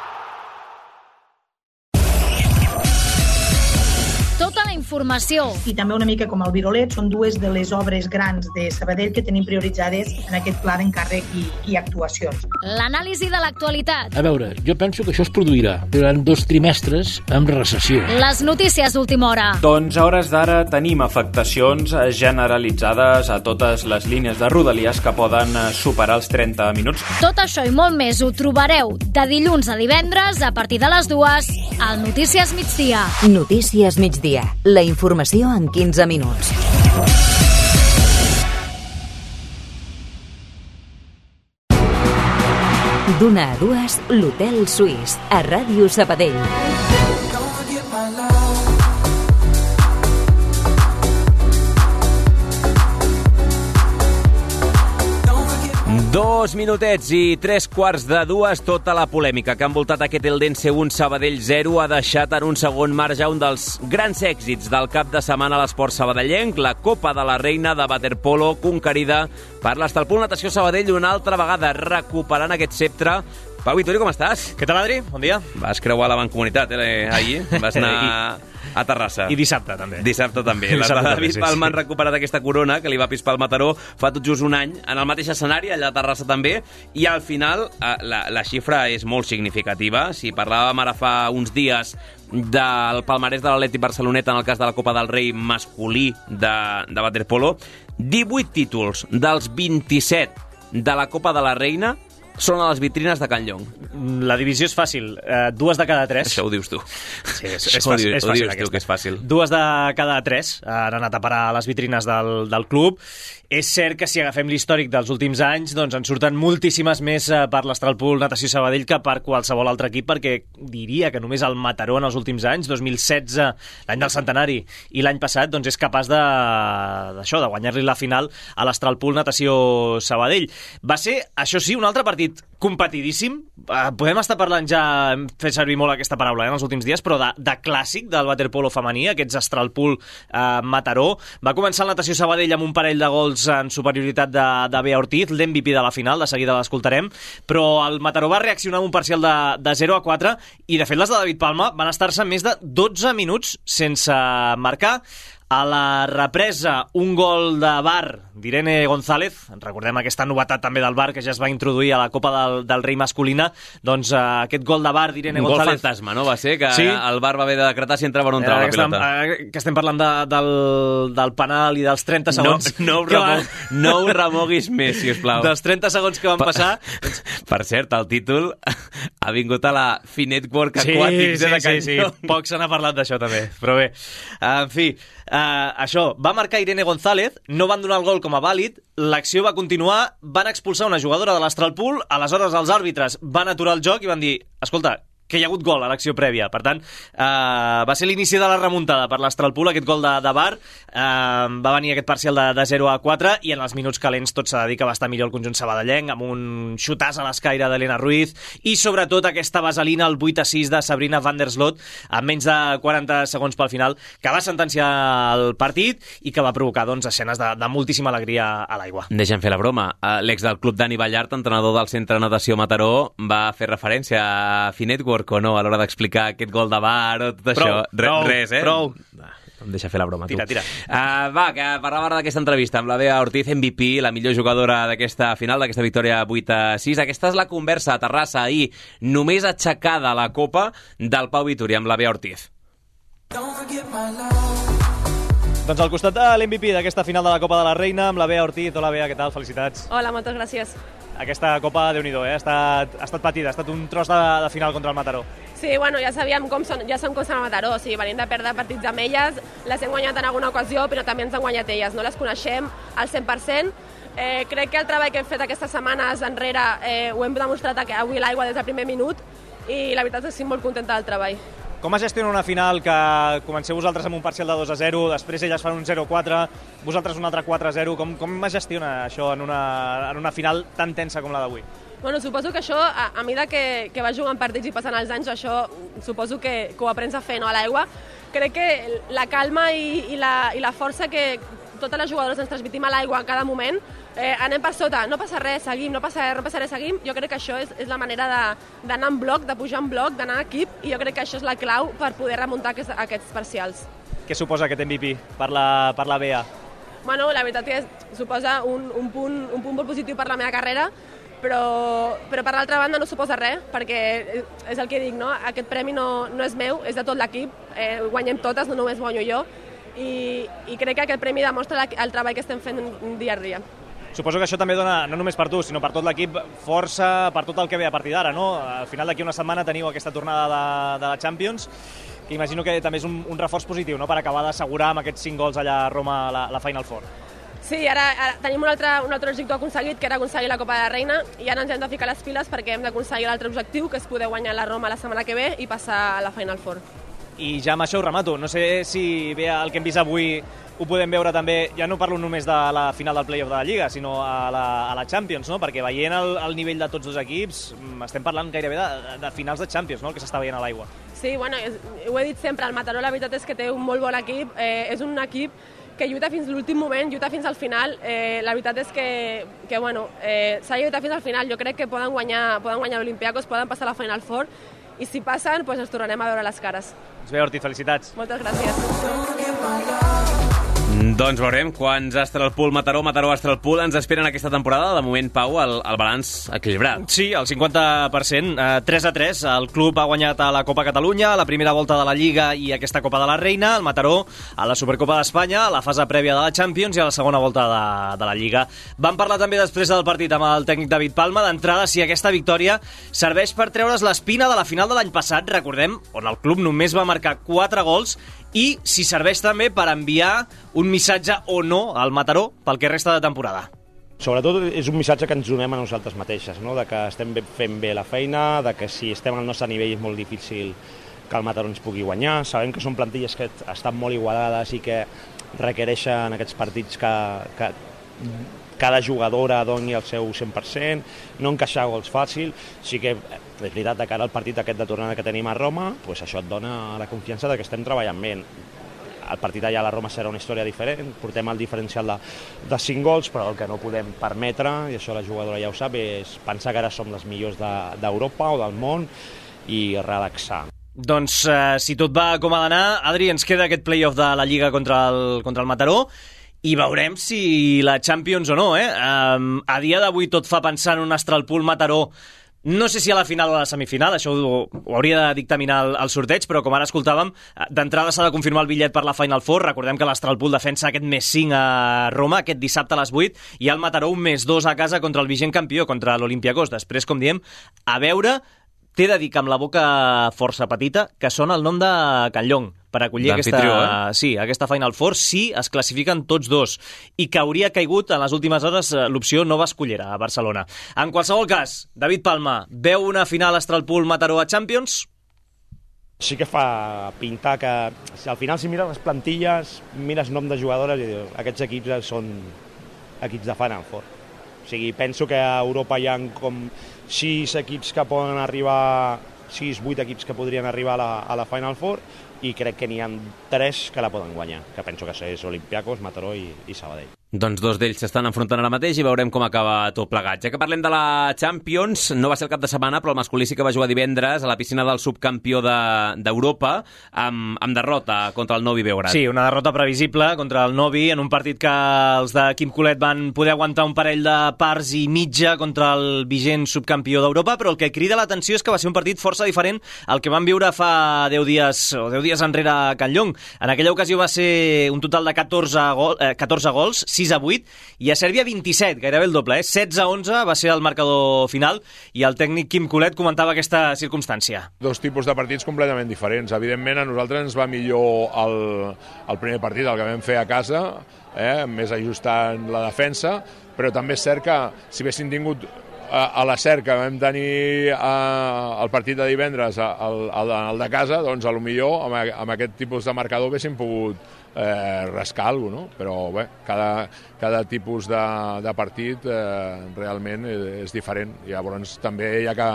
外 informació. I també una mica com el Virolet, són dues de les obres grans de Sabadell que tenim prioritzades en aquest pla d'encàrrec i, i actuacions. L'anàlisi de l'actualitat. A veure, jo penso que això es produirà durant dos trimestres amb recessió. Les notícies d'última hora. Doncs a hores d'ara tenim afectacions generalitzades a totes les línies de Rodalies que poden superar els 30 minuts. Tot això i molt més ho trobareu de dilluns a divendres a partir de les dues al Notícies Migdia. Notícies migdia. La informació en 15 minuts. D'una a dues, l'Hotel Suís, a Ràdio Sabadell. Dos minutets i tres quarts de dues, tota la polèmica que ha envoltat aquest Eldense 1 Sabadell 0 ha deixat en un segon marge un dels grans èxits del cap de setmana a l'esport sabadellenc, la Copa de la Reina de Waterpolo conquerida per l'Estalpol Natació Sabadell una altra vegada recuperant aquest sceptre Pau Vitori, com estàs? Què tal, Adri? Bon dia. Vas creuar la Mancomunitat, eh, ahir. Vas anar a Terrassa. I dissabte, també. Dissabte també. També, David sí, sí. han recuperat aquesta corona que li va pispar al Mataró fa tot just un any, en el mateix escenari, allà a Terrassa també, i al final eh, la, la xifra és molt significativa. Si parlàvem ara fa uns dies del palmarès de l'Atleti Barceloneta en el cas de la Copa del Rei masculí de, de Waterpolo, 18 títols dels 27 de la Copa de la Reina són a les vitrines de Can Llong. La divisió és fàcil. Eh, dues de cada tres. Això ho dius tu. Sí, és, és, fàcil, és fàcil aquesta. que és fàcil. Dues de cada tres han anat a parar a les vitrines del, del club. És cert que si agafem l'històric dels últims anys, doncs en surten moltíssimes més eh, per l'Astralpool Natació Sabadell que per qualsevol altre equip, perquè diria que només el Mataró en els últims anys, 2016, l'any del centenari, i l'any passat, doncs és capaç de d'això, de guanyar-li la final a l'Astralpool Natació Sabadell. Va ser, això sí, un altre partit competidíssim. Eh, podem estar parlant ja, hem fet servir molt aquesta paraula eh, en els últims dies, però de, de clàssic del waterpolo femení, aquests Astralpool eh, Mataró. Va començar el Natació Sabadell amb un parell de gols en superioritat de, de Bea Ortiz, l'MVP de la final, de seguida l'escoltarem, però el Mataró va reaccionar amb un parcial de, de 0 a 4 i, de fet, les de David Palma van estar-se més de 12 minuts sense marcar. A la represa, un gol de bar d'Irene González. Recordem aquesta novetat també del bar que ja es va introduir a la Copa del, del Rei masculina. Doncs uh, aquest gol de bar d'Irene Un gol González... fantasma, no? Va ser que Sí. el bar va haver de decretar si entrava o no entrava Eh, la pilota. eh, que estem parlant de, del, del penal i dels 30 segons. No, no, ho que remou, no ho remoguis més, si us plau. Dels 30 segons que van passar... Per cert, el títol ha vingut a la Finetwork Sí, Aquatics sí, de sí, sí. Canlló. Poc se n'ha parlat d'això, també. Però bé, en fi, uh, això, va marcar Irene González, no van donar el gol com a vàlid, l'acció va continuar, van expulsar una jugadora de l'Astralpool, aleshores els àrbitres van aturar el joc i van dir, escolta, que hi ha hagut gol a l'acció prèvia. Per tant, eh, va ser l'inici de la remuntada per l'Astralpool, aquest gol de, de Bar. Eh, va venir aquest parcial de, de 0 a 4 i en els minuts calents tot s'ha de dir que va estar millor el conjunt sabadellenc, amb un xutàs a l'escaire d'Helena Ruiz i sobretot aquesta vaselina, el 8 a 6 de Sabrina van der Slot, amb menys de 40 segons pel final, que va sentenciar el partit i que va provocar doncs, escenes de, de moltíssima alegria a l'aigua. Deixa'm fer la broma. Eh, L'ex del club Dani Ballart, entrenador del centre natació Mataró, va fer referència a Finetwork o no a l'hora d'explicar aquest gol de bar o tot Prou, això. Re, prou, res, eh? prou. No em deixa fer la broma, Tira, tu. tira. Uh, va, que parlava ara d'aquesta entrevista amb la Bea Ortiz, MVP, la millor jugadora d'aquesta final, d'aquesta victòria 8 a 6. Aquesta és la conversa a Terrassa ahir, només aixecada la copa del Pau Vitori amb la Bea Ortiz. Doncs al costat de l'MVP d'aquesta final de la Copa de la Reina, amb la Bea Ortiz. Hola, Bea, què tal? Felicitats. Hola, moltes gràcies. Aquesta Copa, déu nhi eh? ha, estat, ha estat patida, ha estat un tros de, de final contra el Mataró. Sí, bueno, ja sabíem com són, ja som com són a Mataró, o sigui, venim de perdre partits amb elles, les hem guanyat en alguna ocasió, però també ens han guanyat elles, no les coneixem al 100%. Eh, crec que el treball que hem fet aquestes setmanes enrere eh, ho hem demostrat avui l'aigua des del primer minut i la veritat és que estic molt contenta del treball. Com es gestiona una final que comenceu vosaltres amb un parcial de 2 a 0, després elles fan un 0 a 4, vosaltres un altre 4 a 0, com, com es gestiona això en una, en una final tan tensa com la d'avui? Bueno, suposo que això, a, a mesura que, que vas jugant partits i passen els anys, això suposo que, que ho aprens a fer no, a l'aigua. Crec que la calma i, i, la, i la força que totes les jugadores ens transmitim a l'aigua a cada moment, eh, anem per sota, no passa res, seguim, no passa res, no passa res, seguim. Jo crec que això és, és la manera de- d'anar en bloc, de pujar en bloc, d'anar en equip, i jo crec que això és la clau per poder remuntar aquests, aquests parcials. què suposa aquest MVP per la, per la BA? Bueno, la veritat és suposa un, un, punt, un punt molt positiu per la meva carrera, però, però per l'altra banda no suposa res, perquè és el que dic, no? aquest premi no, no és meu, és de tot l'equip, eh, guanyem totes, no només guanyo jo, i, i crec que aquest premi demostra el treball que estem fent dia a dia. Suposo que això també dona, no només per tu, sinó per tot l'equip, força per tot el que ve a partir d'ara, no? Al final d'aquí una setmana teniu aquesta tornada de, de la Champions, que imagino que també és un, un reforç positiu, no?, per acabar d'assegurar amb aquests 5 gols allà a Roma la, la Final Four. Sí, ara, ara tenim un altre, un altre objectiu aconseguit, que era aconseguir la Copa de la Reina, i ara ens hem de ficar les piles perquè hem d'aconseguir l'altre objectiu, que és poder guanyar la Roma la setmana que ve i passar a la Final Four. I ja amb això ho remato. No sé si bé el que hem vist avui ho podem veure també, ja no parlo només de la final del playoff de la Lliga, sinó a la, a la Champions, no? perquè veient el, el nivell de tots dos equips, mm, estem parlant gairebé de, de finals de Champions, no? el que s'està veient a l'aigua. Sí, bueno, ho he dit sempre, el Mataró la veritat és que té un molt bon equip, eh, és un equip que lluita fins l'últim moment, lluita fins al final. Eh, la veritat és que, que bueno, eh, s'ha lluitat fins al final. Jo crec que poden guanyar, poden guanyar l'Olimpiakos, poden passar a la Final Four, i si passen, doncs ens tornarem a veure les cares. Doncs bé, Ortiz, felicitats. Moltes gràcies. Doncs veurem quants Astralpool, Mataró, Mataró, Astralpool ens esperen aquesta temporada. De moment, Pau, el, el balanç equilibrat. Sí, el 50%. Eh, 3 a 3. El club ha guanyat a la Copa Catalunya, la primera volta de la Lliga i aquesta Copa de la Reina. El Mataró a la Supercopa d'Espanya, a la fase prèvia de la Champions i a la segona volta de, de la Lliga. Vam parlar també després del partit amb el tècnic David Palma. D'entrada, si aquesta victòria serveix per treure's l'espina de la final de l'any passat, recordem, on el club només va marcar 4 gols i si serveix també per enviar un missatge o no al Mataró pel que resta de temporada. Sobretot és un missatge que ens donem a nosaltres mateixes, no? de que estem fent bé la feina, de que si estem al nostre nivell és molt difícil que el Mataró ens pugui guanyar. Sabem que són plantilles que estan molt igualades i que requereixen aquests partits que, que cada jugadora doni el seu 100%, no encaixar gols fàcil, sí que és veritat, de cara al partit aquest de tornada que tenim a Roma, pues això et dona la confiança de que estem treballant bé. El partit allà a la Roma serà una història diferent, portem el diferencial de, de 5 gols, però el que no podem permetre, i això la jugadora ja ho sap, és pensar que ara som les millors d'Europa de, o del món i relaxar. Doncs eh, si tot va com ha d'anar, Adri, ens queda aquest playoff de la Lliga contra el, contra el Mataró i veurem si la Champions o no, eh? Um, a dia d'avui tot fa pensar en un Astralpool Mataró no sé si a la final o a la semifinal, això ho, ho hauria de dictaminar el, el sorteig, però com ara escoltàvem, d'entrada s'ha de confirmar el bitllet per la Final Four. Recordem que l'Astralpool defensa aquest més 5 a Roma, aquest dissabte a les 8, i el Mataró un més 2 a casa contra el vigent campió, contra l'Olimpiakos. Després, com diem, a veure t'he de dir que amb la boca força petita que sona el nom de Can Llong per acollir aquesta, eh? sí, aquesta Final Four si es classifiquen tots dos i que hauria caigut en les últimes hores eh, l'opció Nova Escollera a Barcelona. En qualsevol cas, David Palma, veu una final Astralpool-Mataró a Champions? Sí que fa pintar que si al final si mires les plantilles, mires nom de jugadores i dius, aquests equips són equips de Final Four. O sigui, penso que a Europa hi ha com sis equips que poden arribar, sis, vuit equips que podrien arribar a la, a la Final Four i crec que n'hi ha tres que la poden guanyar, que penso que és Olimpiakos, Mataró i, i Sabadell. Doncs dos d'ells s'estan enfrontant ara mateix i veurem com acaba tot plegat. Ja que parlem de la Champions, no va ser el cap de setmana, però el masculí sí que va jugar divendres a la piscina del subcampió d'Europa de, amb, amb derrota contra el Novi Beograd. Sí, una derrota previsible contra el Novi en un partit que els de Quim Colet van poder aguantar un parell de parts i mitja contra el vigent subcampió d'Europa, però el que crida l'atenció és que va ser un partit força diferent al que van viure fa 10 dies o 10 dies enrere a Can Llong. En aquella ocasió va ser un total de 14, gol, eh, 14 gols, 6 a 8, i a Sèrbia 27, gairebé el doble, eh? 16 a 11 va ser el marcador final, i el tècnic Quim Colet comentava aquesta circumstància. Dos tipus de partits completament diferents. Evidentment, a nosaltres ens va millor el, el primer partit, el que vam fer a casa, eh? més ajustant la defensa, però també és cert que si haguessin tingut a la cerca vam tenir el partit de divendres el, el, el de casa, doncs a lo millor amb, amb aquest tipus de marcador haguéssim pogut eh, cosa, no? Però bé, cada, cada tipus de, de partit eh, realment és diferent. Llavors també hi ha que,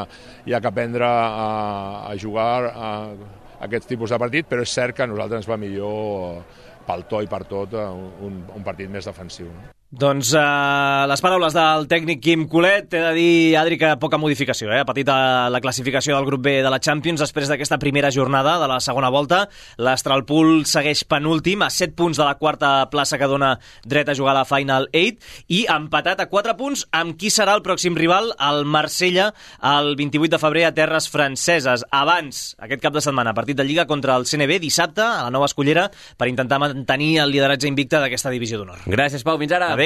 hi ha que aprendre a, a jugar a, a aquest tipus de partit, però és cert que a nosaltres ens va millor pel to i per tot un, un partit més defensiu. No? Doncs uh, les paraules del tècnic Quim Colet, t'he de dir, Adri, que poca modificació, eh? ha patit uh, la classificació del grup B de la Champions després d'aquesta primera jornada de la segona volta. L'Astralpool segueix penúltim, a 7 punts de la quarta plaça que dona dret a jugar a la Final 8 i empatat a 4 punts amb qui serà el pròxim rival, el Marsella, el 28 de febrer a terres franceses. Abans, aquest cap de setmana, partit de Lliga contra el CNB dissabte a la nova escollera per intentar mantenir el lideratge invicte d'aquesta divisió d'honor. Gràcies, Pau. Fins ara. Adéu.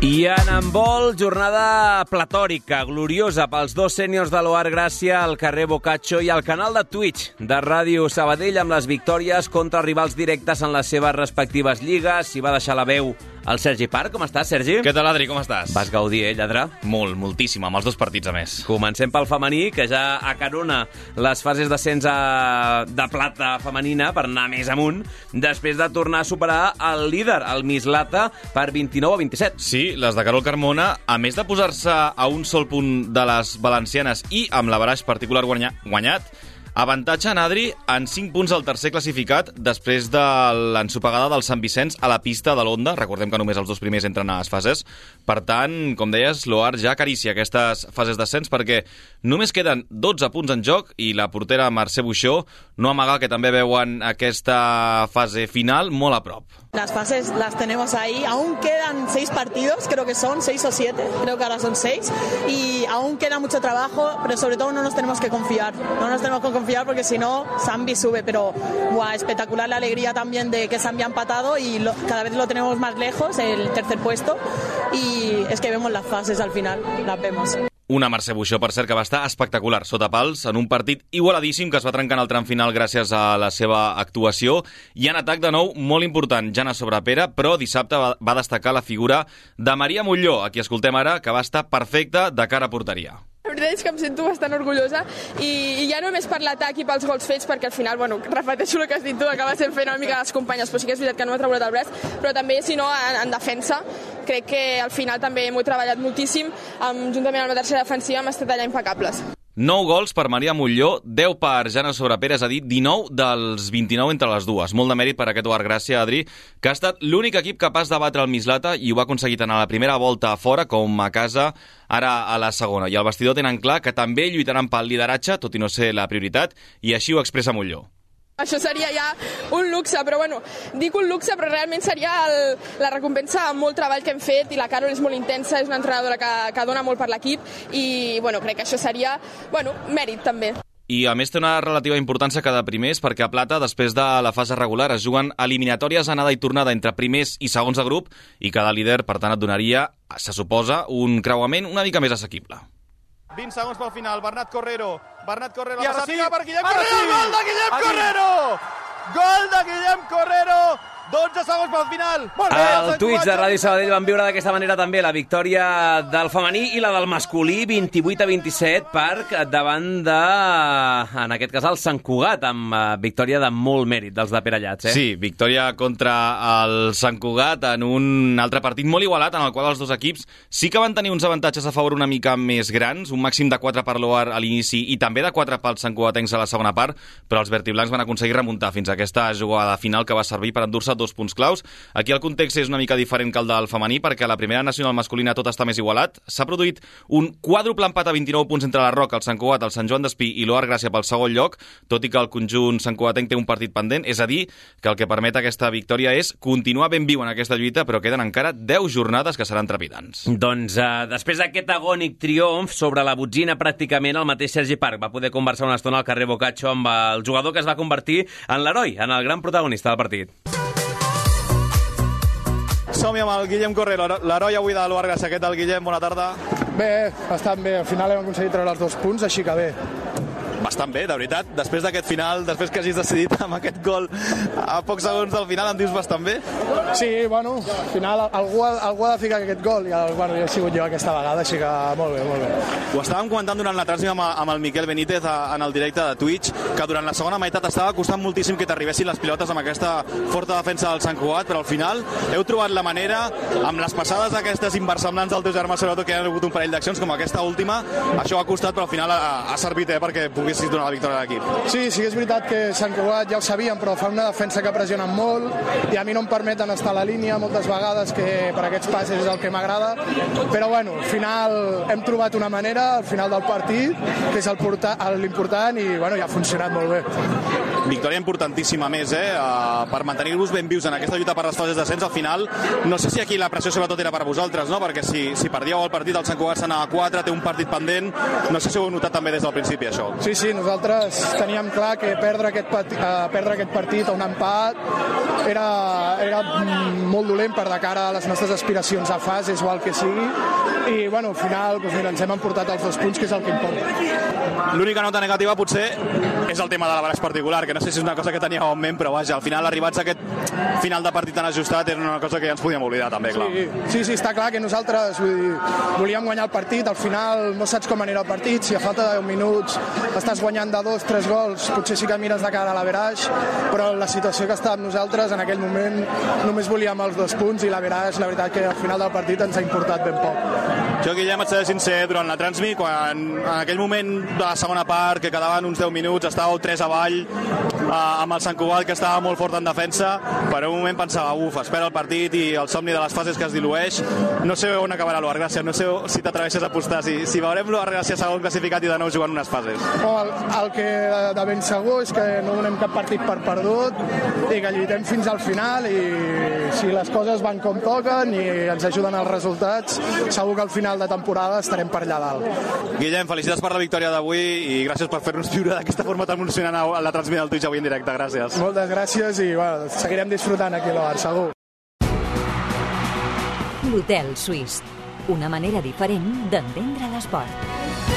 I en handbol, jornada platòrica, gloriosa pels dos sèniors de l'Oar Gràcia, al carrer Bocaccio i al canal de Twitch de Ràdio Sabadell amb les victòries contra rivals directes en les seves respectives lligues. S'hi va deixar la veu el Sergi Parc. Com estàs, Sergi? Què tal, Adri? Com estàs? Vas gaudir, eh, lladre? Molt, moltíssim, amb els dos partits a més. Comencem pel femení, que ja acarona les fases d'ascens a- de plata femenina per anar més amunt, després de tornar a superar el líder, el Mislata, per 29 a 27. Sí, les de Carol Carmona, a més de posar-se a un sol punt de les valencianes i amb l'avaraix particular guanya, guanyat, avantatge en Adri en 5 punts al tercer classificat després de l'ensopegada del Sant Vicenç a la pista de l'Onda. Recordem que només els dos primers entren a les fases. Per tant, com deies, l'Oar ja acaricia aquestes fases d'ascens perquè només queden 12 punts en joc i la portera Mercè Buixó no amaga que també veuen aquesta fase final molt a prop. Las fases las tenemos ahí. Aún quedan seis partidos, creo que son seis o siete. Creo que ahora son seis. Y aún queda mucho trabajo, pero sobre todo no nos tenemos que confiar. No nos tenemos que confiar porque si no, Zambi sube. Pero buah, espectacular la alegría también de que Zambi ha empatado y lo- cada vez lo tenemos más lejos, el tercer puesto. Y es que vemos las fases al final, las vemos. Una Mercè Buixó, per cert, que va estar espectacular sota pals en un partit igualadíssim que es va trencar en el tram final gràcies a la seva actuació. I en atac de nou molt important, Jana Sobrepera, però dissabte va, va destacar la figura de Maria Molló, a qui escoltem ara, que va estar perfecta de cara a porteria. La veritat és que em sento bastant orgullosa i, i ja no només per l'atac i pels gols fets, perquè al final, bueno, repeteixo el que has dit tu, acaba sent fent una mica les companyes, però sí que és veritat que no m'ha treballat el braç, però també, si no, en, en defensa, crec que al final també m'ho he treballat moltíssim, amb, juntament amb la tercera defensiva hem estat allà impecables. 9 gols per Maria Molló, 10 per Jana Sobrepera, és a dir, 19 dels 29 entre les dues. Molt de mèrit per aquest Oar Gràcia, Adri, que ha estat l'únic equip capaç de batre el Mislata i ho ha aconseguit a la primera volta a fora com a casa, ara a la segona. I al vestidor tenen clar que també lluitaran pel lideratge, tot i no ser la prioritat, i així ho expressa Molló. Això seria ja un luxe, però bueno, dic un luxe, però realment seria el, la recompensa amb molt treball que hem fet i la Carol és molt intensa, és una entrenadora que, que dona molt per l'equip i bueno, crec que això seria bueno, mèrit també. I a més té una relativa importància cada primers perquè a Plata, després de la fase regular, es juguen eliminatòries anada i tornada entre primers i segons de grup i cada líder, per tant, et donaria, se suposa, un creuament una mica més assequible. 20 segons pel final, Bernat Correro. Bernat Correro, la passada sí, per Guillem Correro. el gol de Guillem. Correro! Gol de Guillem Correro, 12 segons pel final. Molt bé, Al Sant Twitch de. Ràdio Sabadell van viure d'aquesta manera també la victòria del femení i la del masculí 28 a 27 per davant de, en aquest cas, el Sant Cugat, amb eh, victòria de molt mèrit dels de Pere Llats, eh? Sí, victòria contra el Sant Cugat en un altre partit molt igualat en el qual els dos equips sí que van tenir uns avantatges a favor una mica més grans, un màxim de 4 per l'Oar a l'inici i també de 4 pels Sant Cugatencs a la segona part, però els vertiblancs van aconseguir remuntar fins a aquesta jugada final que va servir per endur-se dos punts claus. Aquí el context és una mica diferent que el del femení perquè a la primera nacional masculina tot està més igualat. S'ha produït un quàdruple empat a 29 punts entre la Roca, el Sant Cugat, el Sant Joan d'Espí i l'Oar Gràcia pel segon lloc, tot i que el conjunt Sant Cugatenc té un partit pendent, és a dir, que el que permet aquesta victòria és continuar ben viu en aquesta lluita, però queden encara 10 jornades que seran trepidants. Doncs eh, després d'aquest agònic triomf sobre la botzina pràcticament el mateix Sergi Parc va poder conversar una estona al carrer Bocaccio amb el jugador que es va convertir en l'heroi, en el gran protagonista del partit. Som-hi amb el Guillem Correro, l'heroi avui de l'Oar Gràcia. Què tal, Guillem? Bona tarda. Bé, bastant bé. Al final hem aconseguit treure els dos punts, així que bé. Bastant bé, de veritat. Després d'aquest final, després que hagis decidit amb aquest gol a pocs segons del final, em dius bastant bé? Sí, bueno, al final algú, algú ha de ficar aquest gol i el, bueno, he sigut jo aquesta vegada, així que molt bé, molt bé. Ho estàvem comentant durant la transmissió amb, amb el Miquel Benítez a, en el directe de Twitch, que durant la segona meitat estava costant moltíssim que t'arribessin les pilotes amb aquesta forta defensa del Sant Cugat, però al final heu trobat la manera, amb les passades aquestes inversemblants del teu germà, sobretot que hi ha hagut un parell d'accions com aquesta última, això ha costat, però al final ha, ha servit eh, perquè poguessis donar la victòria a l'equip. Sí, sí que és veritat que Sant Cugat ja ho sabíem, però fa una defensa que pressionen molt i a mi no em permeten estar a la línia moltes vegades, que per aquests passes és el que m'agrada, però bueno, al final hem trobat una manera, al final del partit, que és l'important i bueno, ja ha funcionat molt bé. Victòria importantíssima més, eh? Uh, per mantenir-vos ben vius en aquesta lluita per les fases d'ascens, al final, no sé si aquí la pressió sobretot era per vosaltres, no? Perquè si, si perdíeu el partit, el Sant Cugat s'anava a 4, té un partit pendent, no sé si ho heu notat també des del principi, això. Sí, sí, nosaltres teníem clar que perdre aquest, uh, perdre aquest partit o un empat era, era molt dolent per de cara a les nostres aspiracions a fases o el que sigui, i bueno, al final doncs, mira, ens hem emportat els dos punts, que és el que importa. L'única nota negativa potser és el tema de l'abaraix particular, que no sé si és una cosa que teníeu en ment, però vaja, al final arribats a aquest final de partit tan ajustat era una cosa que ja ens podíem oblidar també, clar. Sí, sí, sí està clar que nosaltres vull dir, volíem guanyar el partit, al final no saps com anirà el partit, si a falta de 10 minuts estàs guanyant de dos, tres gols, potser sí que mires de cara a l'averaix, però la situació que estàvem nosaltres en aquell moment només volíem els dos punts i l'averaix, la veritat que al final del partit ens ha importat ben poc. Jo, Guillem, et seré sincer, durant la transmi, quan en aquell moment de la segona part, que quedaven uns 10 minuts, estàveu 3 avall, eh, amb el Sant Cugat, que estava molt fort en defensa, per un moment pensava, uf, espera el partit i el somni de les fases que es dilueix. No sé on acabarà l'Oar Gràcia, no sé si t'atreveixes a apostar, si, si veurem l'Oar Gràcia segon classificat i de nou jugant unes fases. No, el, el que de ben segur és que no donem cap partit per perdut i que lluitem fins al final i si les coses van com toquen i ens ajuden els resultats, segur que al final de temporada estarem per allà dalt. Guillem, felicitats per la victòria d'avui i gràcies per fer-nos viure d'aquesta forma tan emocionant a la transmissió del Twitch avui en directe. Gràcies. Moltes gràcies i bueno, seguirem disfrutant aquí a l'Oar, segur. L'Hotel Suís. Una manera diferent d'entendre l'esport.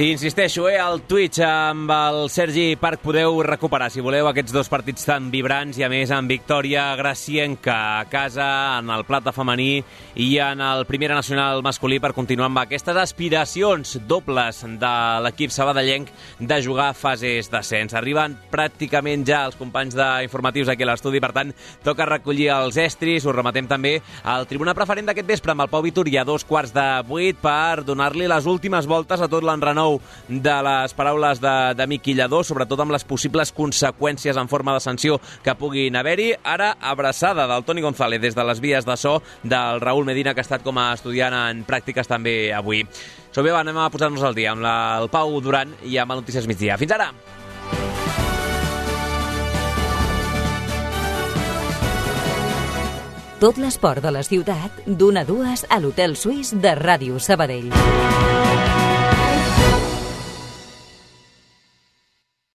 I insisteixo, eh, al Twitch amb el Sergi Parc podeu recuperar, si voleu, aquests dos partits tan vibrants i, a més, amb victòria gracienca a casa, en el plata femení i en el Primera Nacional masculí per continuar amb aquestes aspiracions dobles de l'equip sabadellenc de jugar fases d'ascens. Arriben pràcticament ja els companys d'informatius aquí a l'estudi, per tant, toca recollir els estris. Us rematem també al tribuna preferent d'aquest vespre amb el Pau Vitori a dos quarts de vuit per donar-li les últimes voltes a tot l'enrenou de les paraules de, de Lledó, sobretot amb les possibles conseqüències en forma de sanció que puguin haver-hi. Ara, abraçada del Toni González des de les vies de so del Raül Medina, que ha estat com a estudiant en pràctiques també avui. Bé, anem a posar-nos al dia amb la, el Pau Duran i amb el Notícies Migdia. Fins ara! Tot l'esport de la ciutat, d'una a dues a l'Hotel Suís de Ràdio Sabadell.